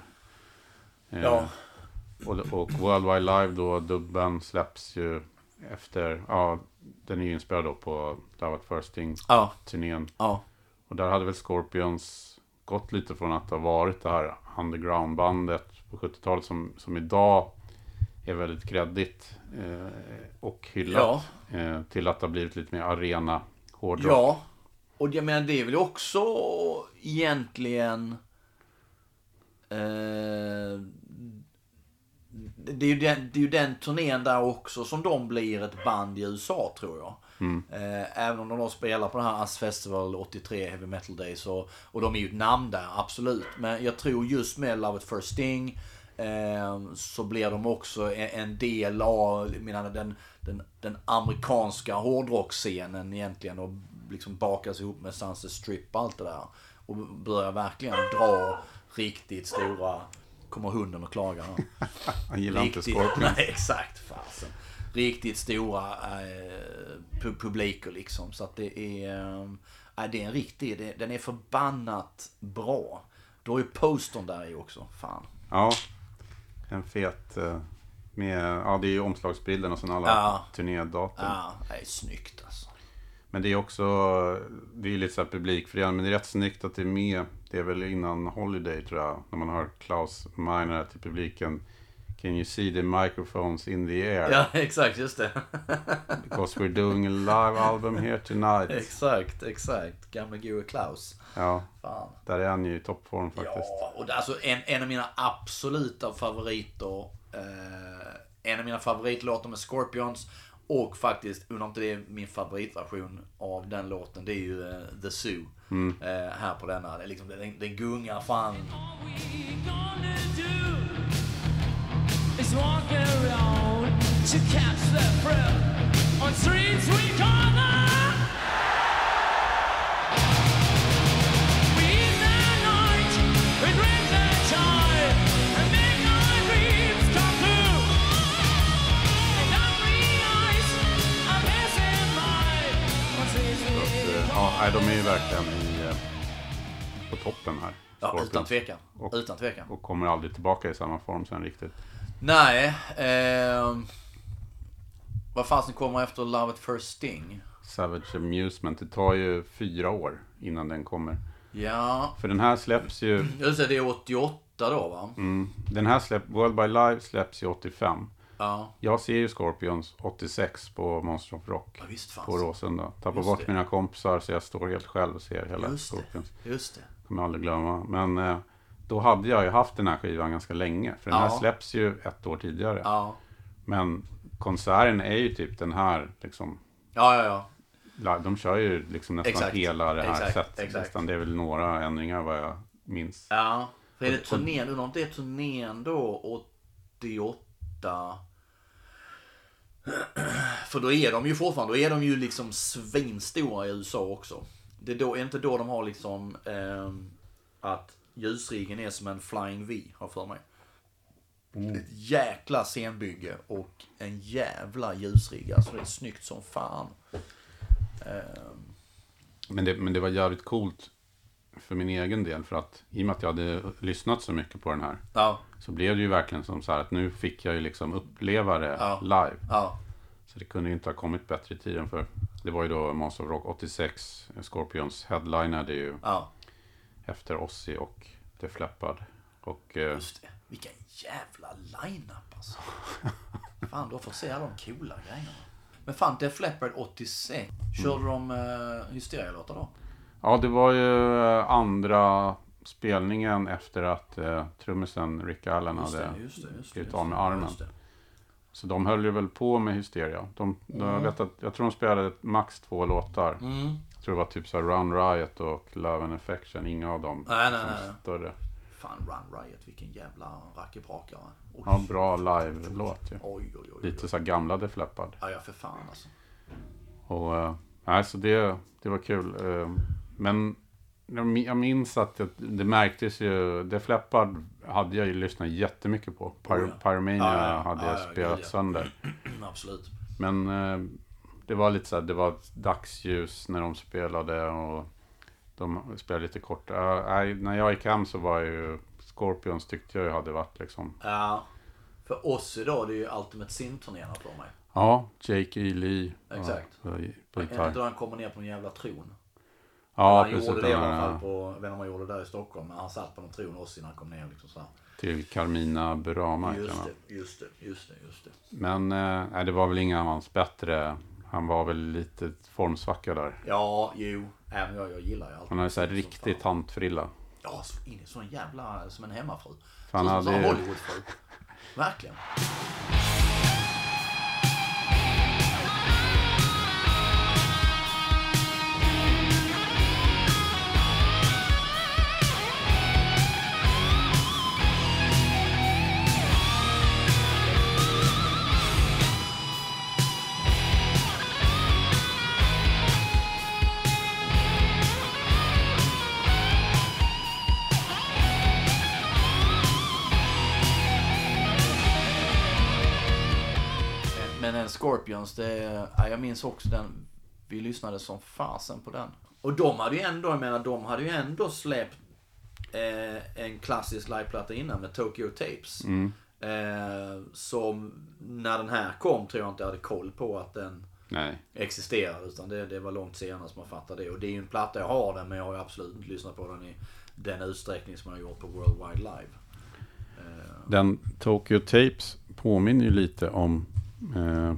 Eh, Ja. Och, och World Wide Live då, dubben släpps ju efter, ja, den är ju inspelad då på Love at First Ja, Sting-turnén. ja, Och där hade väl Scorpions gått lite från att ha varit det här underground-bandet på 70-talet som, som idag är väldigt kreddigt eh, och hyllat. Eh, till att det har blivit lite mer arena hårdrock. ja. Och jag menar det är väl också egentligen... Eh, det, är ju den, det är ju den turnén där också som de blir ett band i USA tror jag. Eh, även om de då spelar på den här Us Festival 83 Heavy Metal Days och, och de är ju ett namn där, absolut. Men jag tror just med Love at First Sting så blir de också en, del av menar, den, den, den amerikanska hårdrockscenen egentligen och liksom bakas ihop med Sunset Strip och allt det där. Och börjar verkligen dra riktigt stora Kommer hunden och klagar här. Han gillar inte Riktigt, Scorpions. nej exakt fasen. Riktigt stora eh, pu- publiker liksom. Så att det är, eh, det är en riktig, det, den är förbannat bra. Då är ju postern där i också, fan. Ja, en fet... eh, Med, ja, det är ju omslagsbilden och sen alla Ja. turnédatum. Ja, det är snyggt alltså. Men det är också, det är lite så här publikfriande, men det är rätt snyggt att det är med. Det är väl innan Holiday tror jag, när man hör Klaus Meiner till publiken. Can you see the microphones in the air? Ja, exakt, just det. Because we're doing a live album here tonight. exakt, exakt. Gamle Goe Klaus. Ja, Fan. där är han ju i toppform faktiskt. Ja, och det, alltså en, en av mina absoluta favoriter. Eh, en av mina favoritlåtar med Scorpions. Och faktiskt, undrar om inte det är min favoritversion av den låten. Det är ju eh, The Zoo. Eh, här på denna. Det är liksom, den, den gungar fan. All we gonna do is walk around to catch the thrill on streets we call nej, de är ju verkligen i, eh, på toppen här. Ja, utan tvekan. Och- Utan tvekan. Och kommer aldrig tillbaka i samma form sen riktigt. Nej. ehm, vad fasen kommer efter Love at First Sting? Savage Amusement, det tar ju fyra år innan den kommer. Ja, För den här släpps ju, just det, det är 88 då va? mm, den här släpp, World by Live släpps ju 85. Ja, Jag ser ju Scorpions 86 på Monster of Rock. ja visst På Råsunda. Tappar bort det. mina kompisar så jag står helt själv och ser hela Just Scorpions. det. Just det. Kommer jag aldrig glömma. Men eh, då hade jag ju haft den här skivan ganska länge. För den Ja. här släpps ju ett år tidigare. Ja. Men konserten är ju typ den här liksom. Ja, ja, ja. De kör ju liksom nästan Exakt. hela det här Exakt. sättet. Exakt. Nästan. Det är väl några ändringar vad jag minns. Ja. För är det turnén, undrar om det är turnén då 88? För då är de ju fortfarande, då är de ju liksom svinstora i USA också. Det är, då, är inte då de har liksom ehm, att ljusriggen är som en Flying V, har för mig. Ett jäkla scenbygge och en jävla ljusrigg. Alltså det är snyggt som fan. Ehm, Men det, men det var jävligt coolt för min egen del. För att i och med att jag hade lyssnat så mycket på den här. ja, Så blev det ju verkligen som så här att nu fick jag ju liksom uppleva det Ja. live. ja, Så det kunde ju inte ha kommit bättre i tiden för det var ju då Monster of Rock 86. Scorpions headlinade ju efter Ozzy och Def Leppard. Och eh, Just det. Vilken jävla line-up alltså. Fan, då får se alla de coola grejerna. Men fan, Def Leppard 86. Körde de uh, Hysteria-låtar då? Ja, det var ju eh, andra spelningen efter att eh, trummisen Rick Allen Just hade just av med armen. Så de höll ju väl på med Hysteria. De, de, jag, vet att, jag tror de spelade max två låtar. Mm. Jag tror det var typ så Run Riot och Love and Affection. Inga av dem Nej, nej, nej. större. Fan, Run Riot, vilken jävla rackebrakare. Oj. Ja, bra live-låt ju. Oj, oj, oj. oj. Lite så gamla Def Leppard. Ja, ja, för fan alltså. Och, eh, nej, så det, det var kul. Men jag min- jag minns att det, det märktes ju. Def Leppard hade jag ju lyssnat jättemycket på. Pyro, Oh ja. Pyromania ja, hade ja, jag ja, spelat ja. sönder. Absolut. Men eh, det var lite så här, det var dagsljus när de spelade och de spelade lite kort. Nej, när jag gick hem så var ju Scorpions tyckte jag ju hade varit liksom. Ja. För oss idag, det är ju Ultimate Sin-turnén för mig. Ja, Jake E. Lee. Exakt. På, på gitarr. då han kommer ner på en jävla tron? Ja, han precis. gjorde det i alla fall på, jag vet inte om han gjorde det där i Stockholm, men han satt på någon tron oss innan han kom ner liksom så här. Till Carmina Burama. Just det, just det, just det, just det. Men eh, det var väl inga av hans bättre. Han var väl lite formsvacka där. Ja, jo, även jag, jag gillar ju allt. Han hade så här riktig fan. tantfrilla. Ja, så in i sån jävla, som en hemmafru. För han så, som hade en Hollywoodfru. Verkligen. Scorpions, det, ja, jag minns också den. Vi lyssnade som fasen på den. Och de hade ju ändå, jag menar, de hade ju ändå släppt eh, en klassisk liveplatta innan med Tokyo Tapes. Mm. Eh, som när den här kom tror jag inte jag hade koll på att den Nej. existerade. Utan det, det var långt senare som man fattade det. Och det är ju en platta, jag har den men jag har ju absolut inte lyssnat på den i den utsträckning som jag har gjort på Worldwide Live. Eh, Den Tokyo Tapes påminner ju lite om eh,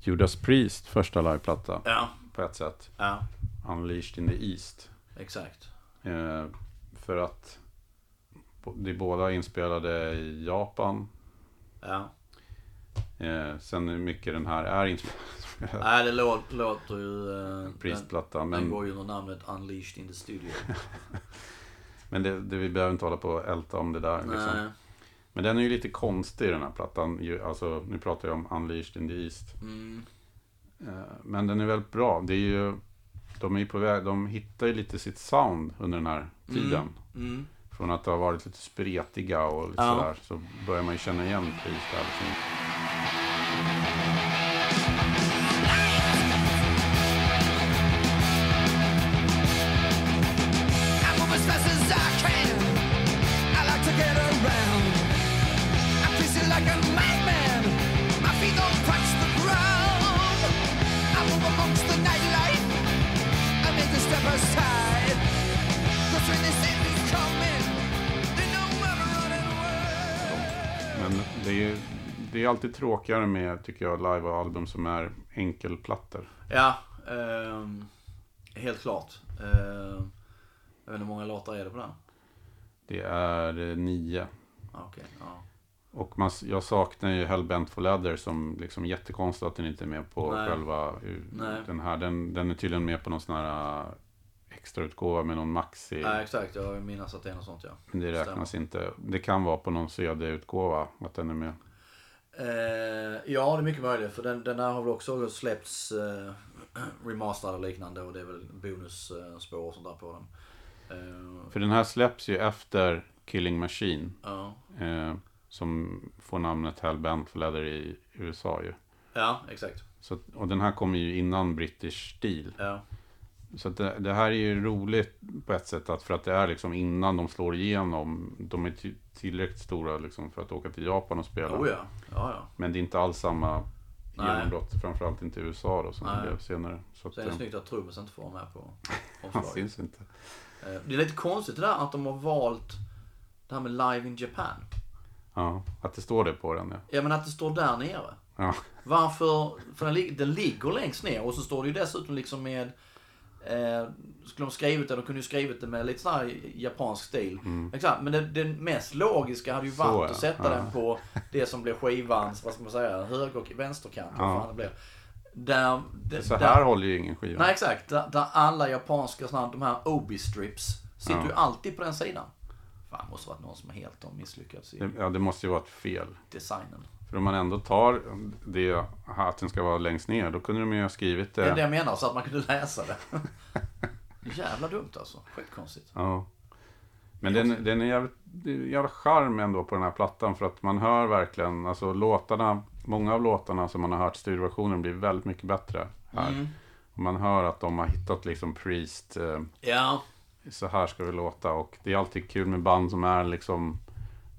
Judas Priest första liveplatta ja, på ett sätt. ja, Unleashed in the East. exakt. Eh, för att de båda inspelade i Japan. Ja. Eh, sen hur mycket den här är inspelad. Nej, det lå, låter ju... Eh, den, Priestplatta. den Men, går ju under namnet Unleashed in the Studio. men det, det, vi behöver inte hålla på och älta om det där. Liksom. Nej. Men den är ju lite konstig den här plattan. Alltså, nu pratar jag om Unleashed in the East. Mm, Eh, Men den är väldigt bra. Det är ju, de är på väg, de hittar ju lite sitt sound under den här tiden. mm. Från att ha varit lite spretiga och lite Ja. sådär. Så börjar man ju känna igen Priest Men det är, det är alltid tråkigare med, tycker jag, live och album som är enkelplattor. Ja, ehm, helt klart. Ehm, jag vet inte hur många låtar är det på den? Det är eh, nio. Ah, Okej, ja. Och man, jag saknar ju Hellbent for Leather som liksom jättekonstigt att den inte är med på Nej. själva uh, Nej. den här. Den, den är tydligen med på någon sån här extrautgåva med någon maxi. ja, exakt. Jag minns att det är något sånt ja. Men det räknas inte. Det kan vara på någon CD-utgåva att den är med. Eh, ja, det är mycket möjligt. För den, den här har väl också släppts eh, remasterad och liknande. Och det är väl bonusspår och sånt där på den. Eh, För den här släpps ju efter Killing Machine. ja. Eh, som får namnet Hellbent Leather i USA ju. ja, exakt. Så, och den här kommer ju innan British Steel. Ja, Så att det, det här är ju roligt på ett sätt att för att det är liksom innan de slår igenom. De är tillräckligt stora liksom för att åka till Japan och spela. oh ja. ja, ja. Men det är inte alls samma Nej. genombrott. Framförallt inte i USA då som det Nej. blev senare. Så att, Så är det eh, snyggt att trummisen inte får vara med på han omslaget. syns inte. Eh, Det är lite konstigt det där att de har valt det här med Live in Japan. Ja, att det står det på den ja. Ja men att det står där nere. ja. Varför? För den, den ligger längst ner och så står det ju dessutom liksom med Eh, skulle de skrivit det, de kunde ju skrivit det med lite sån här japansk stil. Exakt, men det, det mest logiska hade ju Så, varit ja. att sätta Ja. den på det som blev skivans, vad ska man säga, höger och vänsterkant. Vad Ja. fan det blev. Där, det, Så där- här håller ju ingen skiva. Nej exakt, där, där alla japanska såna, här- de här obi-strips sitter Ja. ju alltid på den sidan. Fan, det måste varit någon som helt har misslyckats i ja, det måste ju vara ett fel. designen. För om man ändå tar det, att den ska vara längst ner, då kunde de ju ha skrivit Det är det det. jag menar, så att man kunde läsa det. Jävla dumt alltså. Skitkonstigt. Ja. Men den, den är jävligt, det jävla charm ändå på den här plattan för att man hör verkligen, alltså låtarna, många av låtarna som man har hört studioversionen blir väldigt mycket bättre här. Mm. Och man hör att de har hittat liksom Priest, eh, Ja, så här ska vi låta och det är alltid kul med band som är liksom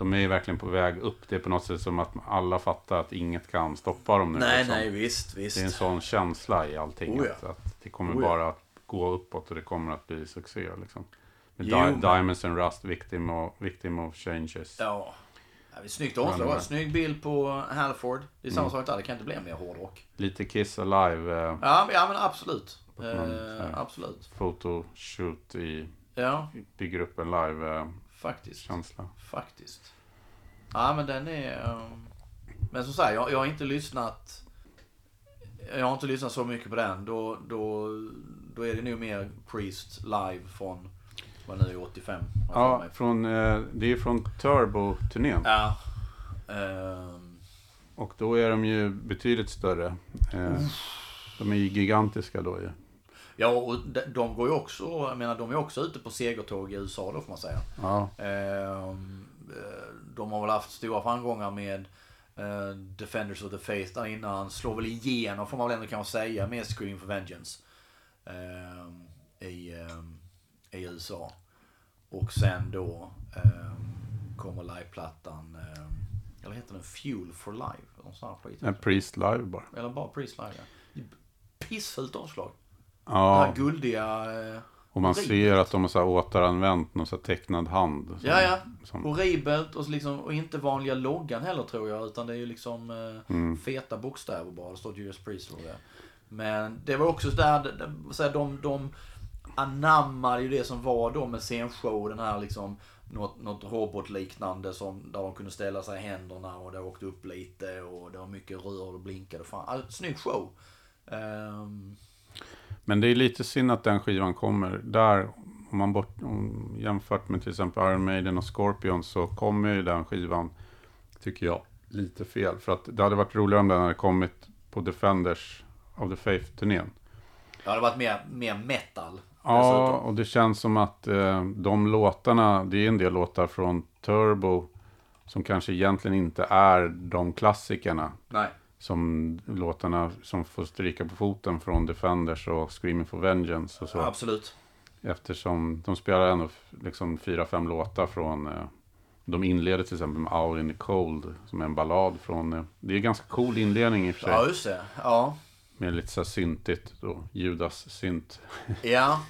de är ju verkligen på väg upp. Det är på något sätt som att alla fattar att inget kan stoppa dem nu. nej liksom. nej visst, visst. Det är en sån känsla i allting. Oh ja. att, det kommer Oh ja. bara att gå uppåt och det kommer att bli succé. Liksom. Med Jo, Di- Diamonds and Rust, victim of, victim of changes. Ja. Ja, det är snyggt omslag. men- Snygg bild på Halford. Det är samma Mm. sak där, det kan inte bli mer hårdrock. Lite Kiss Alive, eh, Ja, men, ja, men absolut. här- Eh, absolut. photoshoot i, Ja, bygger upp en live-känsla. Faktiskt. Faktiskt. Ja, men den är... ehm, Men som sagt, jag, jag har inte lyssnat... Jag har inte lyssnat så mycket på den. Då, då, då är det nog mer Priest live från, vad nu är 85. har jag för Ja, från, eh, det är från Turbo-turnén. Ja. Ehm, Och då är de ju betydligt större. Eh, de är ju gigantiska då ju. Ja, och de, de går ju också, jag menar de är också ute på segertåg i USA då får man säga. Ja, Ehm, eh, de har väl haft stora framgångar med eh, Defenders of the Faith där innan. Slår väl igenom får man väl ändå kanske säga med Scream for Vengeance. ehm, i, ehm, I USA. Och sen då kommer liveplattan, eller heter den Fuel for Life? Någon sån här skit. en Priest live bara. Eller bara Priest Live ja. pissfult omslag. Ja, här guldiga... eh, och man ser att de har så här återanvänt någon så här tecknad hand. som- Ja, ja. Som, Horribelt och, liksom, och inte vanliga loggan heller tror jag. Utan det är ju liksom eh, Mm. feta bokstäver bara. Det står Judas Priest och det. Men det var också där, så här, de, de anammade ju det som var då med scenshow. Den här liksom något, något robotliknande som, där de kunde ställa sig i händerna och det åkte upp lite och det var mycket rör och blinkade. Fan, alltså, snygg show. Ehm, Men det är lite synd att den skivan kommer där. Om man bort, om, jämfört med till exempel Iron Maiden och Scorpion så kommer ju den skivan, tycker jag, lite fel. För att det hade varit roligare om den hade kommit på Defenders of the Faith-turnén. ja, det har varit mer, mer metal. Ja, dessutom. och det känns som att eh, de låtarna, det är en del låtar från Turbo som kanske egentligen inte är de klassikerna. Nej. Som låtarna som får stryka på foten från Defenders och Screaming for Vengeance och så. Absolut. Eftersom de spelar ändå liksom fyra, fem låtar från... Eh, de inleder till exempel med Out in the Cold, som är en ballad från... Eh, det är en ganska cool inledning i och för sig. Ja, just det. Ja. Med lite så här syntigt då, Judas synt. Ja.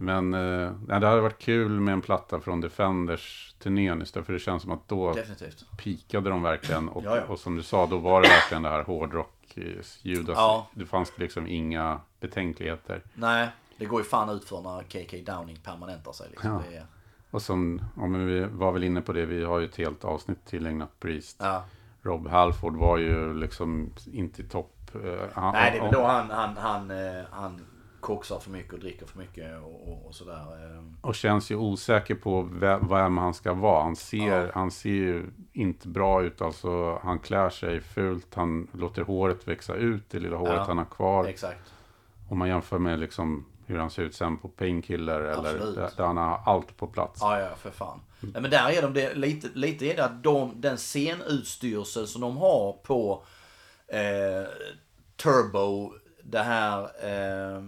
Men eh, det hade varit kul med en platta från Defenders-turnén istället. För det känns som att då Definitivt. pikade de verkligen. Och, Ja, ja. och som du sa, då var det verkligen det här hårdrock, Judas. Ja. Det fanns liksom inga betänkligheter. Nej, det går ju fan ut för när KK Downing permanentar sig. Liksom. Ja. Är, Och som, men vi var väl inne på det, vi har ju ett helt avsnitt tillägnat Priest. ja. Rob Halford var ju liksom inte i topp. eh, han- Nej, det är väl då han, han, han, eh, han koksar för mycket och dricker för mycket och, och, och sådär. eh. Och känns ju osäker på vem, vem han ska vara. Han ser, Ja. han ser ju inte bra ut. Alltså, han klär sig fult. Han låter håret växa ut, det lilla håret Ja, han har kvar. Exakt. Om man jämför med liksom hur han ser ut sen på Painkiller. Eller där, där han har allt på plats. Ja, ja, för fan. Nej, men där är de det, lite, lite är det att de, den scenutstyrsel som de har på eh, Turbo, det här eh,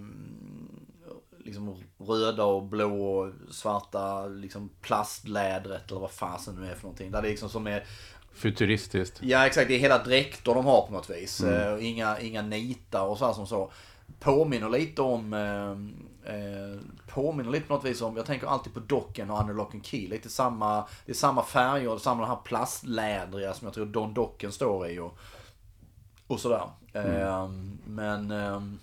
liksom röda och blå och svarta liksom plastlädret eller vad fasen nu är för någonting. Där det liksom som är Futuristiskt. Ja exakt, det är hela dräkter de har på något vis. Eh, inga, inga nitar och så här som så. Påminner lite om, eh, eh, påminner lite på något vis om, jag tänker alltid på Docken och Lock and Key. Lite samma, det är samma färger, samma den här plastlädriga som jag tror Don Docken står i och, och sådär. Men, ehm,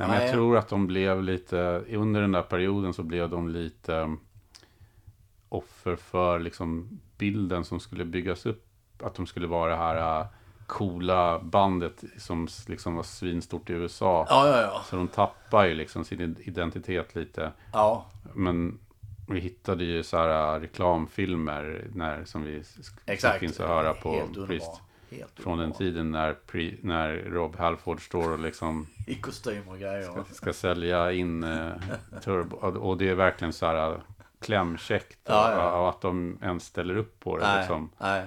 Nej, men Nej. jag tror att de blev lite, under den där perioden så blev de lite um, offer för liksom bilden som skulle byggas upp. Att de skulle vara det här uh, coola bandet som liksom var svinstort i USA. ja, ja, ja. Så de tappar ju liksom sin identitet lite. Ja, Men vi hittade ju så här uh, reklamfilmer när, som vi exakt. finns att höra på. Priest. Helt Från den tiden när, Pri, när Rob Halford står och liksom I kostym och grejer. ska sälja in eh, turbo. Och det är verkligen så här eh, klämkäckt. Och, Ja, ja. och att de ens ställer upp på det. Nej, Liksom. nej.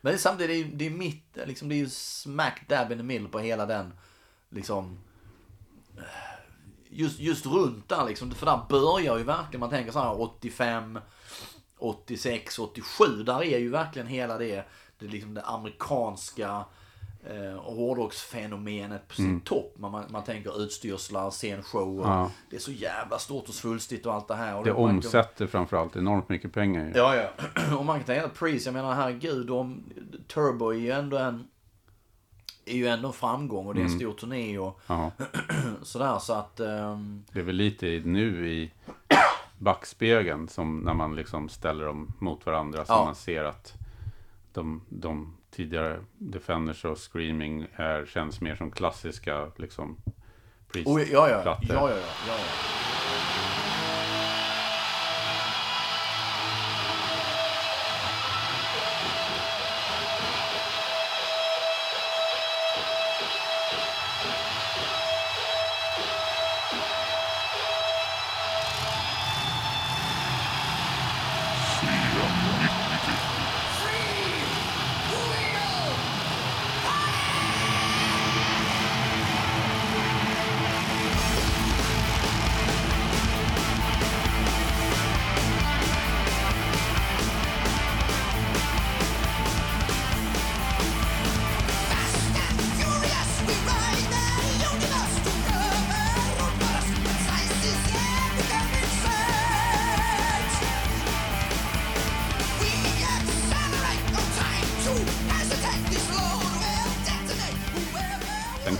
Men det är samtidigt, det är, det är mitt, liksom, det är ju smack dab in the middle på hela den, liksom, just, just runt där liksom. För där börjar ju verkligen, man tänker så här 85, 86, 87. Där är ju verkligen hela det, det, liksom det amerikanska eh, hårdrocksfenomenet på sin topp. Man, man, man tänker utstyrslar, scenshow och Ja. det är så jävla stort och svulstigt och allt det här. Och Det man kan- omsätter framförallt enormt mycket pengar. Ja, ja. Och man kan tänka att Priest, jag menar herregud, de, Turbo är ju ändå en är ju ändå en framgång och det är en stor turné och Ja. sådär så att... ehm, Det är väl lite nu i backspegeln som när man liksom ställer dem mot varandra. Så Ja. man ser att de, de tidigare Defenders och Screaming är, känns mer som klassiska liksom priest oh, ja, ja, ja, ja, ja, ja, ja.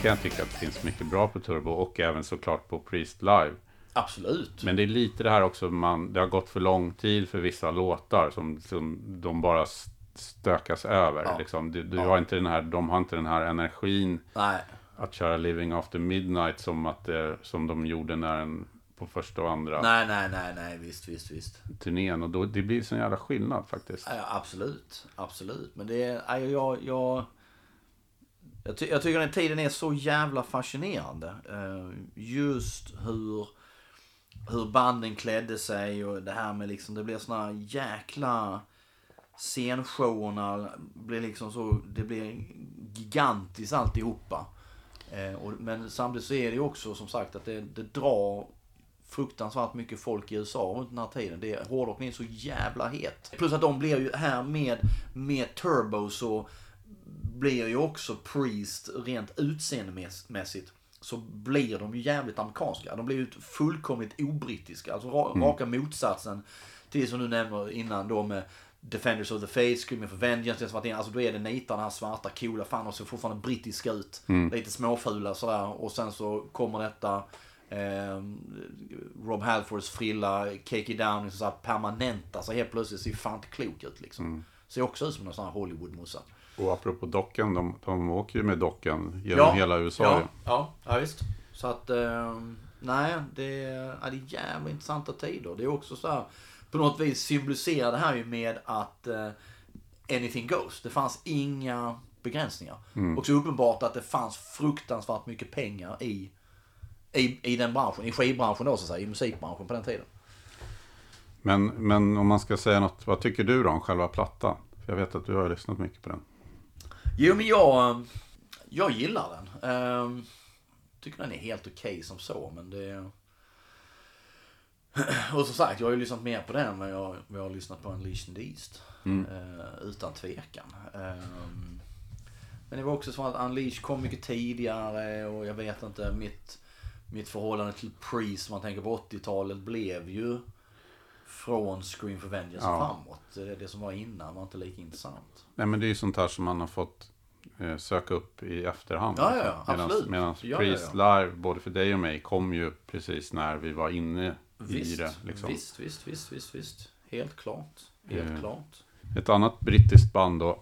Kan jag tycka att det finns mycket bra på Turbo och även såklart på Priest Live. Absolut. Men det är lite det här också, man, det har gått för lång tid för vissa låtar som, som de bara stökas över. Ja. Liksom. Du, du Ja. har inte den här, de har inte den här energin Nej. att köra Living After Midnight som, att det, som de gjorde när den, på första och andra Nej, nej, nej, nej, visst, visst, visst. turnén. Och då, det blir sån jävla skillnad faktiskt. Ja, absolut, absolut. Men det är, jag, jag, jag, ty, jag tycker den tiden är så jävla fascinerande. Eh, just hur, hur banden klädde sig och det här med liksom, det blir såna jäkla scenshowerna blir liksom så, det blir gigantiskt alltihopa. Eh, och, men samtidigt så är det ju också som sagt att det, det drar fruktansvärt mycket folk i USA runt den här tiden. Det, hårdrocken är så jävla het. Plus att de blir ju här med, med Turbo så blir ju också Priest rent utseendemässigt så blir de ju jävligt amerikanska. De blir ju fullkomligt obrittiska. Alltså ra, raka motsatsen till som du nämner innan då med Defenders of the Faith, Screaming for Vengeance, det som varit. Alltså då är det nitarna här svarta, coola, fan och ser fortfarande brittiska ut. Lite småfula sådär. Och sen så kommer detta eh, Rob Halfords frilla, Cakey Down, så här permanent. Alltså helt plötsligt ser fan inte klok ut liksom. Ser också ut som någon sån här Hollywood-morsa. Och apropå dockan, de, de åker ju med dockan genom hela USA. Ja, ja, ja visst. Så att, eh, nej, det är, ja, det är jävla intressanta tider. Det är också så här, på något vis symboliserar det här ju med att eh, anything goes. Det fanns inga begränsningar. Och så uppenbart att det fanns fruktansvärt mycket pengar i, i, i den branschen, i skivbranschen då så att säga, i musikbranschen på den tiden. Men, men om man ska säga något, vad tycker du då om själva plattan? För jag vet att du har lyssnat mycket på den. Jo men jag, eh, jag gillar den. Ehm, tycker den är helt okej som så men det... Och som sagt, jag har ju lyssnat mer på den men jag, jag har lyssnat på Unleashed East. Eh, utan tvekan. Ehm, men det var också så att Unleashed kom mycket tidigare och jag vet inte, mitt, mitt förhållande till Priest, om man tänker på 80-talet, blev ju från Scream for Vengeance Ja. framåt. Det, som var innan var inte lika intressant. Nej men det är ju sånt här som man har fått eh, söka upp i efterhand. Ja, ja, ja, absolut. Medan Ja, ja, Priest Live, både för dig och mig, kom ju precis när vi var inne Visst, i det. Liksom. visst, visst, visst, visst, visst. Helt klart. Helt Eh, klart. Ett annat brittiskt band då.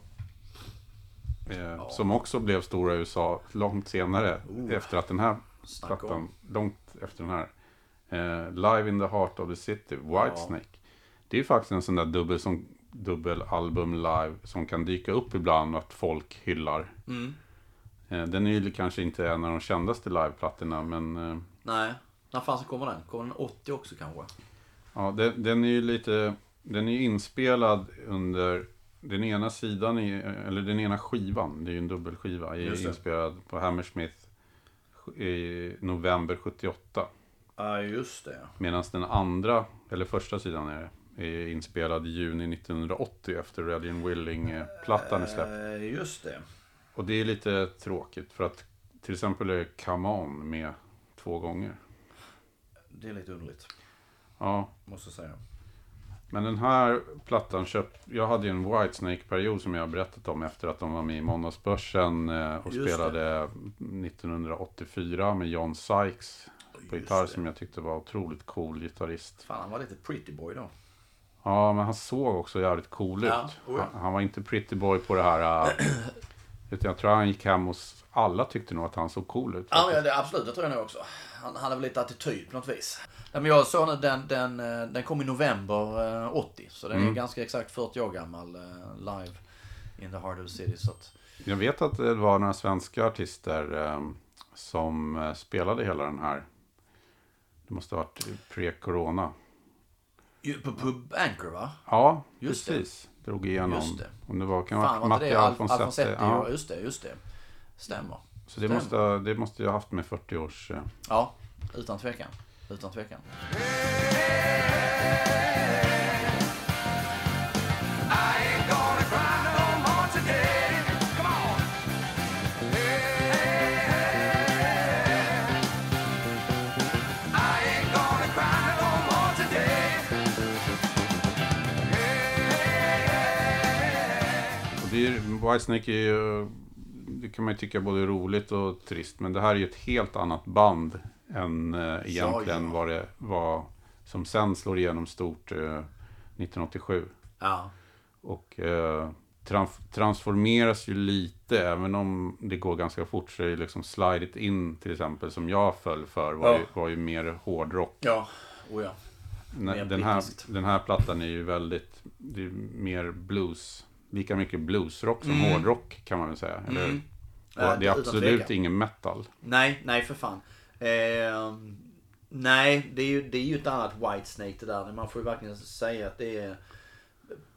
Eh, Som också blev stora i USA långt senare. Oh. Efter att den här plattan, långt efter den här. Eh, Live in the heart of the city, Whitesnake. Det är faktiskt en sån där dubbel som dubbelalbum live som kan dyka upp ibland att folk hyllar. Mm. Eh, den är ju kanske inte en av de kändaste liveplattorna men eh, Nej. När fasen kommer den? Kommer den 80 också kanske? ja, den, den är ju lite, den är ju inspelad under den ena sidan, i, eller den ena skivan, det är ju en dubbelskiva, är inspelad på Hammersmith i november 78. Ja, just det. Medan den andra, eller första sidan är det, är inspelad i juni 1980 efter Religion Willing-plattan är släppt. Eh, just det. Och det är lite tråkigt för att till exempel är Come On med två gånger. Det är lite underligt. Ja, Måste säga. men den här plattan köpt, jag hade ju en Whitesnake-period som jag har berättat om efter att de var med i Måndagsbörsen eh, och Just det. spelade 1984 med John Sykes på Just gitarr det. som jag tyckte var otroligt cool gitarrist. Fan, han var lite pretty boy då. Ja, men han såg också jävligt cool ut. Ja, ja. han, han var inte pretty boy på det här. äh, utan jag tror han gick hem hos alla tyckte nog att han såg cool ut. Ja, men det, absolut. Det tror jag nog också. Han hade väl lite attityd på något vis. Nej, men jag såg nu den, den, eh, den kom i november eh, 80. Så den är Mm. ganska exakt 40 år gammal. eh, Live in the heart of the city. Så att, Jag vet att det var några svenska artister eh, som eh, spelade hela den här. Det måste ha varit pre-corona. Ju, på Pub Anchor va? Ja, Just det. precis. Drog igenom. Just det. Om det var, kan det Fan varit var inte Matti det Al- Alfonsetti. Alfonsetti? Ja. Ja. Just det, just det. Stämmer. Så det Stämmer. måste, det måste jag ha haft med 40 års... eh, Ja, utan tvekan. Utan tvekan. Whitesnake är ju det kan man ju tycka både roligt och trist. Men det här är ju ett helt annat band än eh, egentligen ja. vad det var som sen slår igenom stort eh, 1987. Ja. Och eh, trans- transformeras ju lite, även om det går ganska fort. Så är det liksom Slide It In till exempel, som jag föll för, var, Ja. ju, var ju mer hårdrock. Ja. Oh ja. Den här, den här plattan är ju väldigt, det är mer blues. Lika mycket bluesrock som Mm. hårdrock kan man väl säga. Eller, Mm. det är absolut ingen metal. Nej, nej för fan. Ehm, nej, det är, ju, det är ju ett annat Whitesnake det där. Man får ju verkligen säga att det är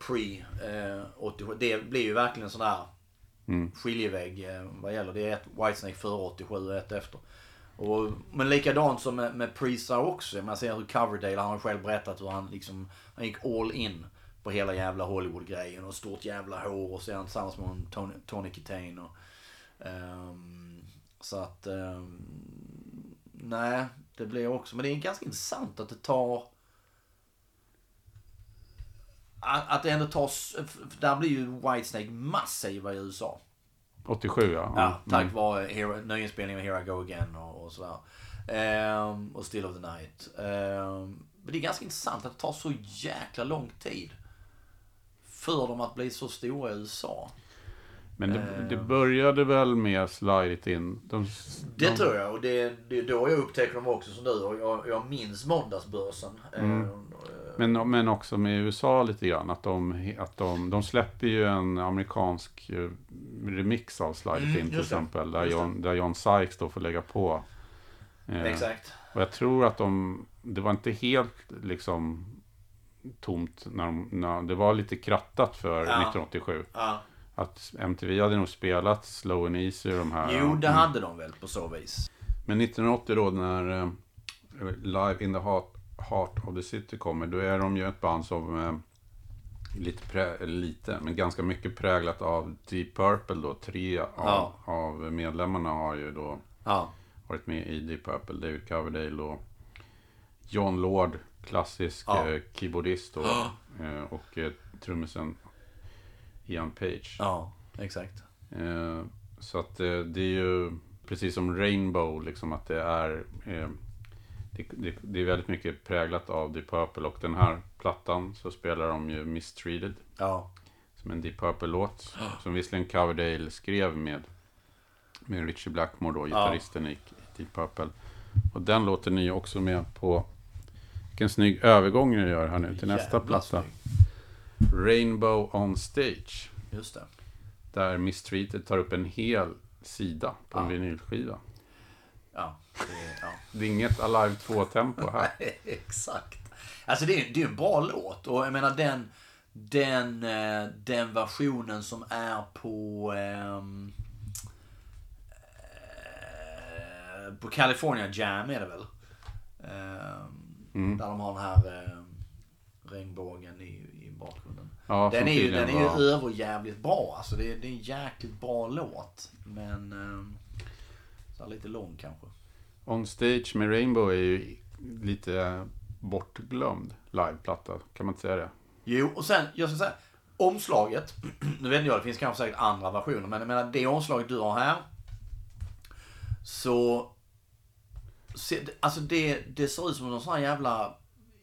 pre eh, 87. Det blir ju verkligen en sån där Mm. skiljevägg eh, vad gäller. Det är ett Whitesnake före 87 och ett efter. Och, men likadant som med, med Prisa också. Man ser hur Coverdale, han har själv berättat hur han liksom, han gick all in på hela jävla Hollywood-grejen och stort jävla hår och så är han tillsammans med Tony, Tony Kitane och ehm, Så att ehm, Nej, det blir också, men det är ganska intressant att det tar att att det ändå tar, där blir ju Whitesnake massiva i USA. 87 ja. Ja, tack Mm. vare hero, nyinspelningen av Here I Go Again och, och sådär. Ehm, och Still of the Night. Ehm, men det är ganska intressant att det tar så jäkla lång tid. För dem att bli så stora i USA. Men det, Eh. det började väl med Slide In. De, Det de, tror jag och det, det är då jag upptäcker dem också som du. Och jag, jag minns måndagsbörsen. Mm. Ehm, Men, men också med USA lite grann. Att de, att de, de släpper ju en amerikansk eh, remix av Slide Mm, In till det. exempel. Där det. John, där John Sykes då får lägga på. Eh, Exakt. Och jag tror att de, det var inte helt liksom tomt. När de, när, det var lite krattat för Ja. 1987. Ja. Att MTV hade nog spelat Slow and Easy och de här. Jo, det Mm. hade de väl på så vis. Men 1980 då när eh, Live in the Heart, Heart of the City kommer, då är de ju ett band som eh, lite, lite, men ganska mycket präglat av Deep Purple då. Tre av, Ja. av medlemmarna har ju då Ja. varit med i Deep Purple. David Coverdale och John Lord, klassisk Ja. eh, keyboardist då, eh, och eh, trummisen Ian Page. Ja, exakt. Så att det är ju precis som Rainbow, liksom att det är det, det, det är väldigt mycket präglat av Deep Purple och den här plattan så spelar de ju Mistreated Ja. som en Deep Purple-låt som visserligen Coverdale skrev med med Richie Blackmore då, gitarristen i i Deep Purple. Och den låten är ju också med på vilken snygg övergång ni gör här nu till nästa Jävla platta. snygg. Rainbow on Stage. Just det. Där Mistreated tar upp en hel sida på en Ja. vinylskiva. Ja. Det, ja. Det är inget Alive 2-tempo här. Exakt. Alltså det är, det är en bra låt och jag menar den, den, eh, den versionen som är på eh, på California Jam är det väl? Ehm, Där de har den här eh, regnbågen i, i bakgrunden. Ja, den är ju, den är ju överjävligt bra alltså. Det, är- det är en jäkligt bra låt. Men ehm, så lite lång kanske. On Stage med Rainbow är ju lite bortglömd liveplatta. Kan man inte säga det? Jo, och sen, jag ska säga, omslaget. Nu vet inte jag, det finns kanske säkert andra versioner. Men jag menar, det omslaget du har här. Så... Se, alltså det, det ser ut som någon sån här jävla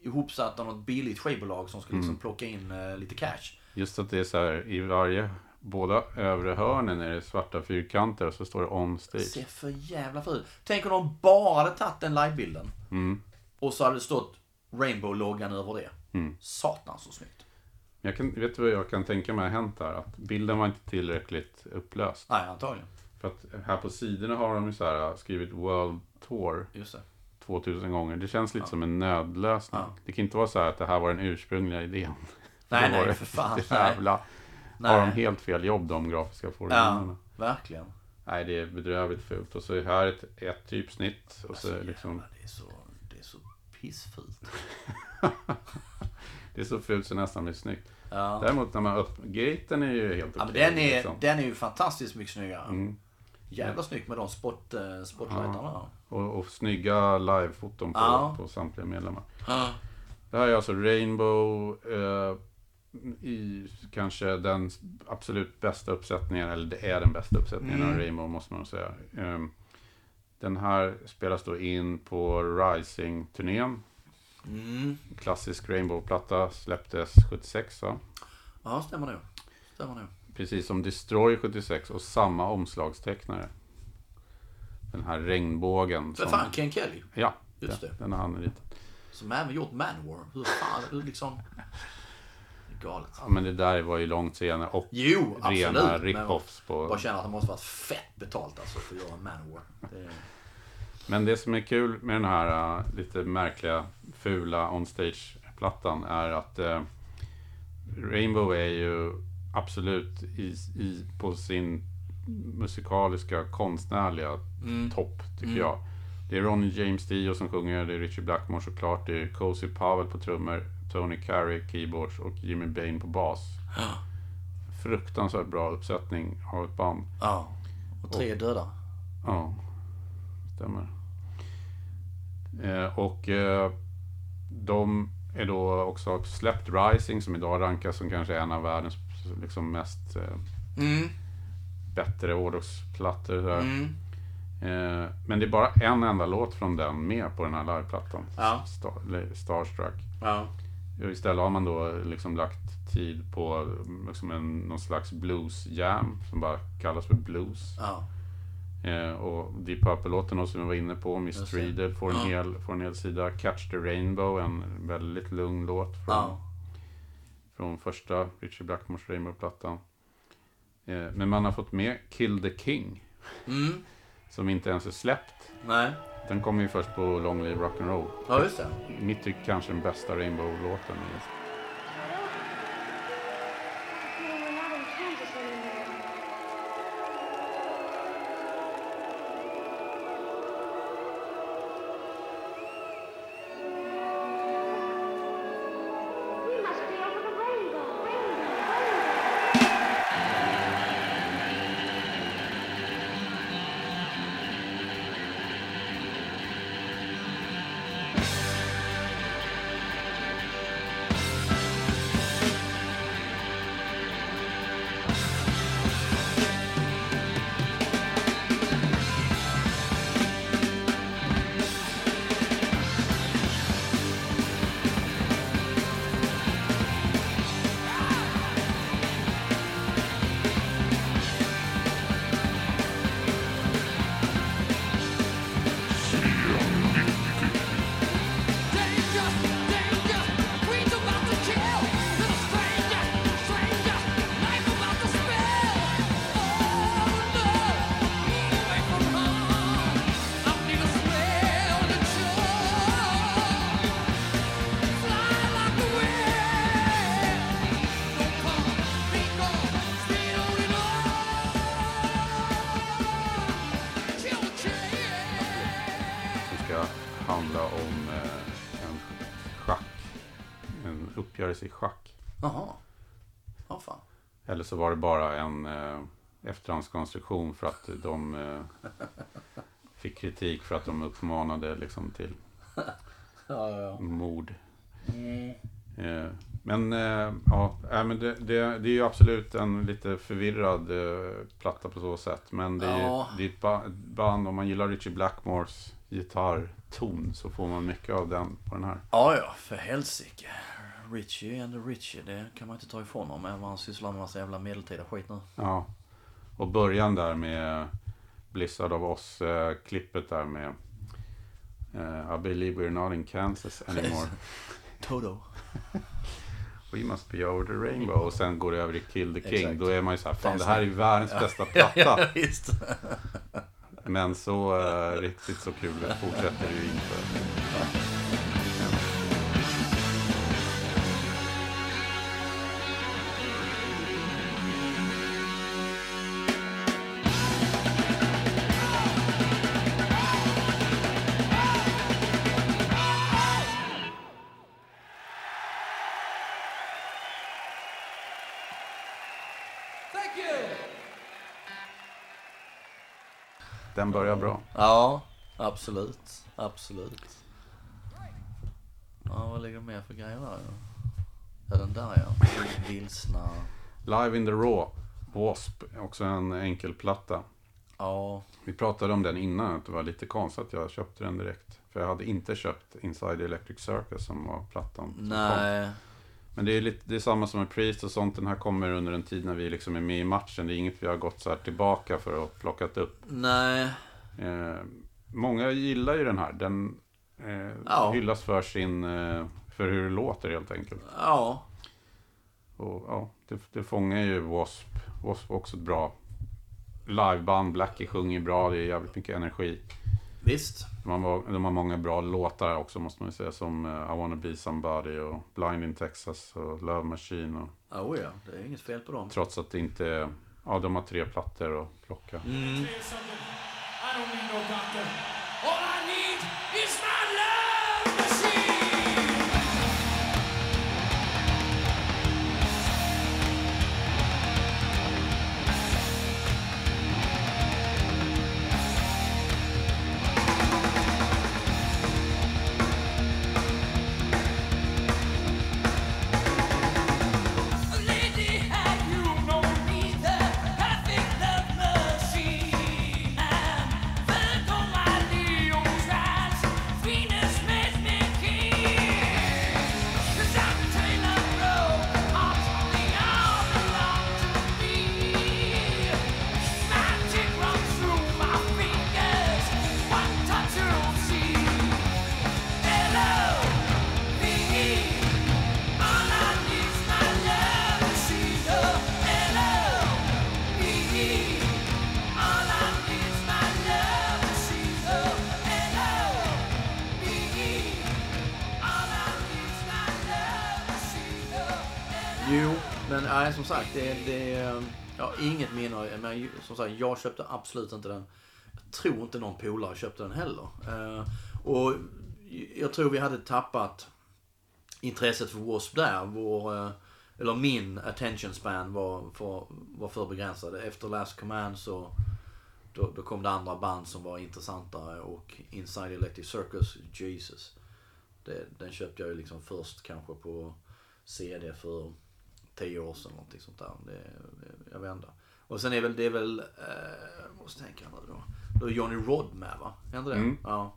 ihopsatt av något billigt skivbolag som ska liksom plocka in eh, lite cash. Just att det är så här i varje, båda övre hörnen är det svarta fyrkanter och så står det On Det Stage. ser för jävla fult Tänk om de bara hade tagit den livebilden. Mm. Och så hade det stått Rainbow-loggan över det. Mm. Satan så snyggt. Jag kan, vet du vad jag kan tänka mig har hänt här? Att bilden var inte tillräckligt upplöst. Nej, antagligen. För att här på sidorna har de ju så här skrivit World Tour Just det. 2000 gånger. Det känns lite som en nödlösning. Ja. Det kan inte vara så här att det här var den ursprungliga idén. Nej, nej, det- för fan. Jävla... Har Nej. de helt fel jobb de grafiska formularna? Ja, verkligen. Nej, det är bedrövligt fult. Och så är här ett, ett typsnitt. Och så Alltså, liksom, jävlar, det, är så, det är så pissfult. det är så fult så nästan blir snyggt. Ja. Däremot när man upp... Gaten är ju helt Ja, men okej. den, är, liksom. den är ju fantastiskt mycket snyggare. Mm. Jävla snyggt med de spot, eh, spotlightarna. Och, och snygga livefoton på, Ja. på samtliga medlemmar. Ja. Det här är alltså Rainbow. Eh, i kanske den absolut bästa uppsättningen, eller det är den bästa uppsättningen av Rainbow måste man säga. Ehm, Den här spelas då in på Rising-turnén. Mm. Klassisk Rainbow-platta släpptes 76 va? Ja, stämmer nog. Stämmer nog. Precis som Destroy 76 och samma omslagstecknare. Den här regnbågen. För fan, Ken Kelly. Ja, Just det. den har han ritat. Som även gjort Manowar. Hur fan, hur liksom... Galet. Ja, men det där var ju långt senare och Jo, rena rip-offs på... Bara känner att det måste varit fett betalt alltså för att göra Manowar. Det... Men det som är kul med den här äh, lite märkliga, fula onstage-plattan är att äh, Rainbow är ju absolut i, i, på sin musikaliska, konstnärliga topp, tycker jag. Det är Ronnie James Dio som sjunger, det är Richie Blackmore såklart, det är Cozy Powell på trummor, Tony Carey keyboards och Jimmy Bain på bas. Fruktansvärt bra uppsättning av ett band. Ja. Och tre döda. Ja, stämmer. Eh, och eh, de är då också släppt Rising som idag rankas som kanske en av världens liksom, mest eh, Mm. bättre hårdrocksplattor. Mm. Eh, men det är bara en enda låt från den med på den här liveplattan. Ja. Star, Starstruck. Ja. Istället har man då liksom lagt tid på liksom en, någon slags blues jam som bara kallas för blues. Ja. Eh, och Deep Purple-låten som jag var inne på. Mistreated, får en, Ja. hel, får en hel sida. Catch the Rainbow, en väldigt lugn låt från, Ja. Från första Richie Blackmores Rainbow-plattan. Eh, men man har fått med Kill the King, Mm. som inte ens är släppt. Nej. Den kommer ju först på Long Live Rock'n'Roll. Ja, just det. Mitt tycke kanske den bästa Rainbow-låten. We're uppgörelse i schack. Jaha. Ja, fan. Eller så var det bara en eh, efterhandskonstruktion för att de eh, fick kritik för att de uppmanade liksom till Ja, ja, mord. Eh, men eh, ja, äh, men det, det, det är ju absolut en lite förvirrad eh, platta på så sätt. Men det är, Ja. det är ett ba- band, om man gillar Richie Blackmores gitarrton så får man mycket av den på den här. Ja, ja, för helsike. Richie and Richie, det kan man inte ta ifrån honom. Även om han sysslar med massa jävla medeltida skit nu. Ja. Och början där med Blizzard of Oz-klippet där med eh, I believe we're not in Kansas anymore. Toto. We must be over the rainbow. Och sen går det över i Kill the King. Exakt. Då är man ju så här, fan det här är världens bästa platta. Men så eh, riktigt så kul fortsätter det ju inte. Börjar bra. Ja, absolut. Absolut. Ja, vad ligger det mer för grejer där? Ja? Den där ja. Vilsna. Live in the Raw. W.A.S.P. Också en enkelplatta. Ja. Vi pratade om den innan, att det var lite konstigt att jag köpte den direkt. För jag hade inte köpt Inside Electric Circus som var plattan. som kom. Men det är, lite, det är samma som med Priest och sånt. Den här kommer under en tid när vi liksom är med i matchen. Det är inget vi har gått så här tillbaka för att plockat upp. Nej. Eh, många gillar ju den här. Den eh, Ja. hyllas för sin... Eh, för hur det låter helt enkelt. Ja. Och ja, det, det fångar ju W.A.S.P. W.A.S.P. också ett bra liveband. Blackie sjunger bra. Det är jävligt mycket energi. Visst. De har, de har många bra låtar också måste man ju säga. Som eh, I wanna be somebody och Blind in Texas och Love Machine. Och, Oh ja, det är inget fel på dem. trots att det inte är... Ja, de har tre plattor att plocka. I som sagt, det, det jag har inget minne. Men som sagt, jag köpte absolut inte den. Jag tror inte någon polare köpte den heller. Eh, och jag tror vi hade tappat intresset för W.A.S.P. där. Vår, eh, eller min attention span var för, var för begränsad. Efter Last Command så då, då kom det andra band som var intressantare och Inside Electric Circus, Jesus. Det, den köpte jag ju liksom först kanske på CD för tio år sedan. Någonting sånt där. Det, det, jag vet inte. Och sen är väl det är väl, eh, måste tänka nu då. Då är Johnny Rod med va? Inte det? Mm. Ja.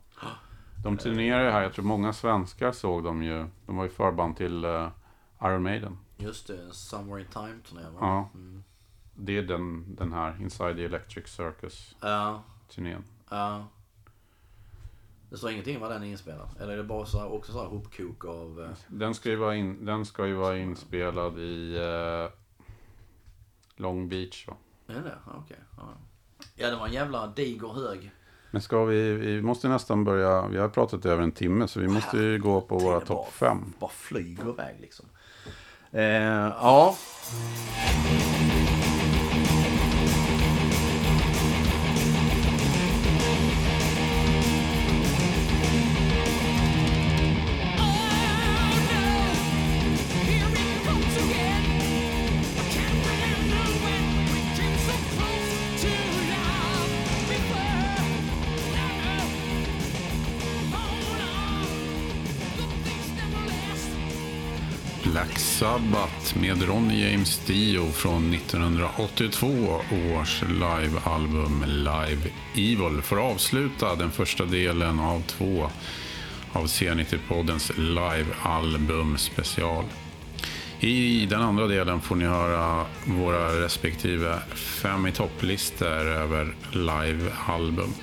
De turnerar ju här. Jag tror många svenskar såg dem ju. De var ju förband till eh, Iron Maiden. Just det, Somewhere in Time turnén va? Ja. Mm. Det är den, den här Inside the Electric Circus-turnén. Ja, ja. Det står ingenting om vad den är inspelad. Eller är det bara så här, också så här hopkok av... Eh, Den ska ju vara, in, den ska ju vara inspelad i eh, Long Beach va? är det det? Ja, Okej. Ja. ja, det var en jävla diger hög. Men ska vi, vi måste nästan börja, vi har pratat i över en timme så vi måste ju gå på våra topp fem. Bara flyger iväg liksom. Eh, ja. Sabbath med Ronny James Dio från 1982 års livealbum Live Evil får avsluta den första delen av två av C90-poddens livealbum special. I den andra delen får ni höra våra respektive fem i topplistor över livealbum.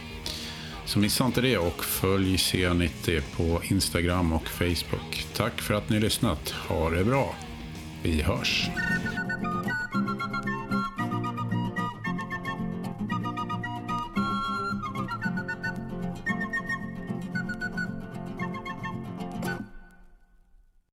Så missa inte det och följ C90 på Instagram och Facebook. Tack för att ni lyssnat. Ha det bra. Vi hörs.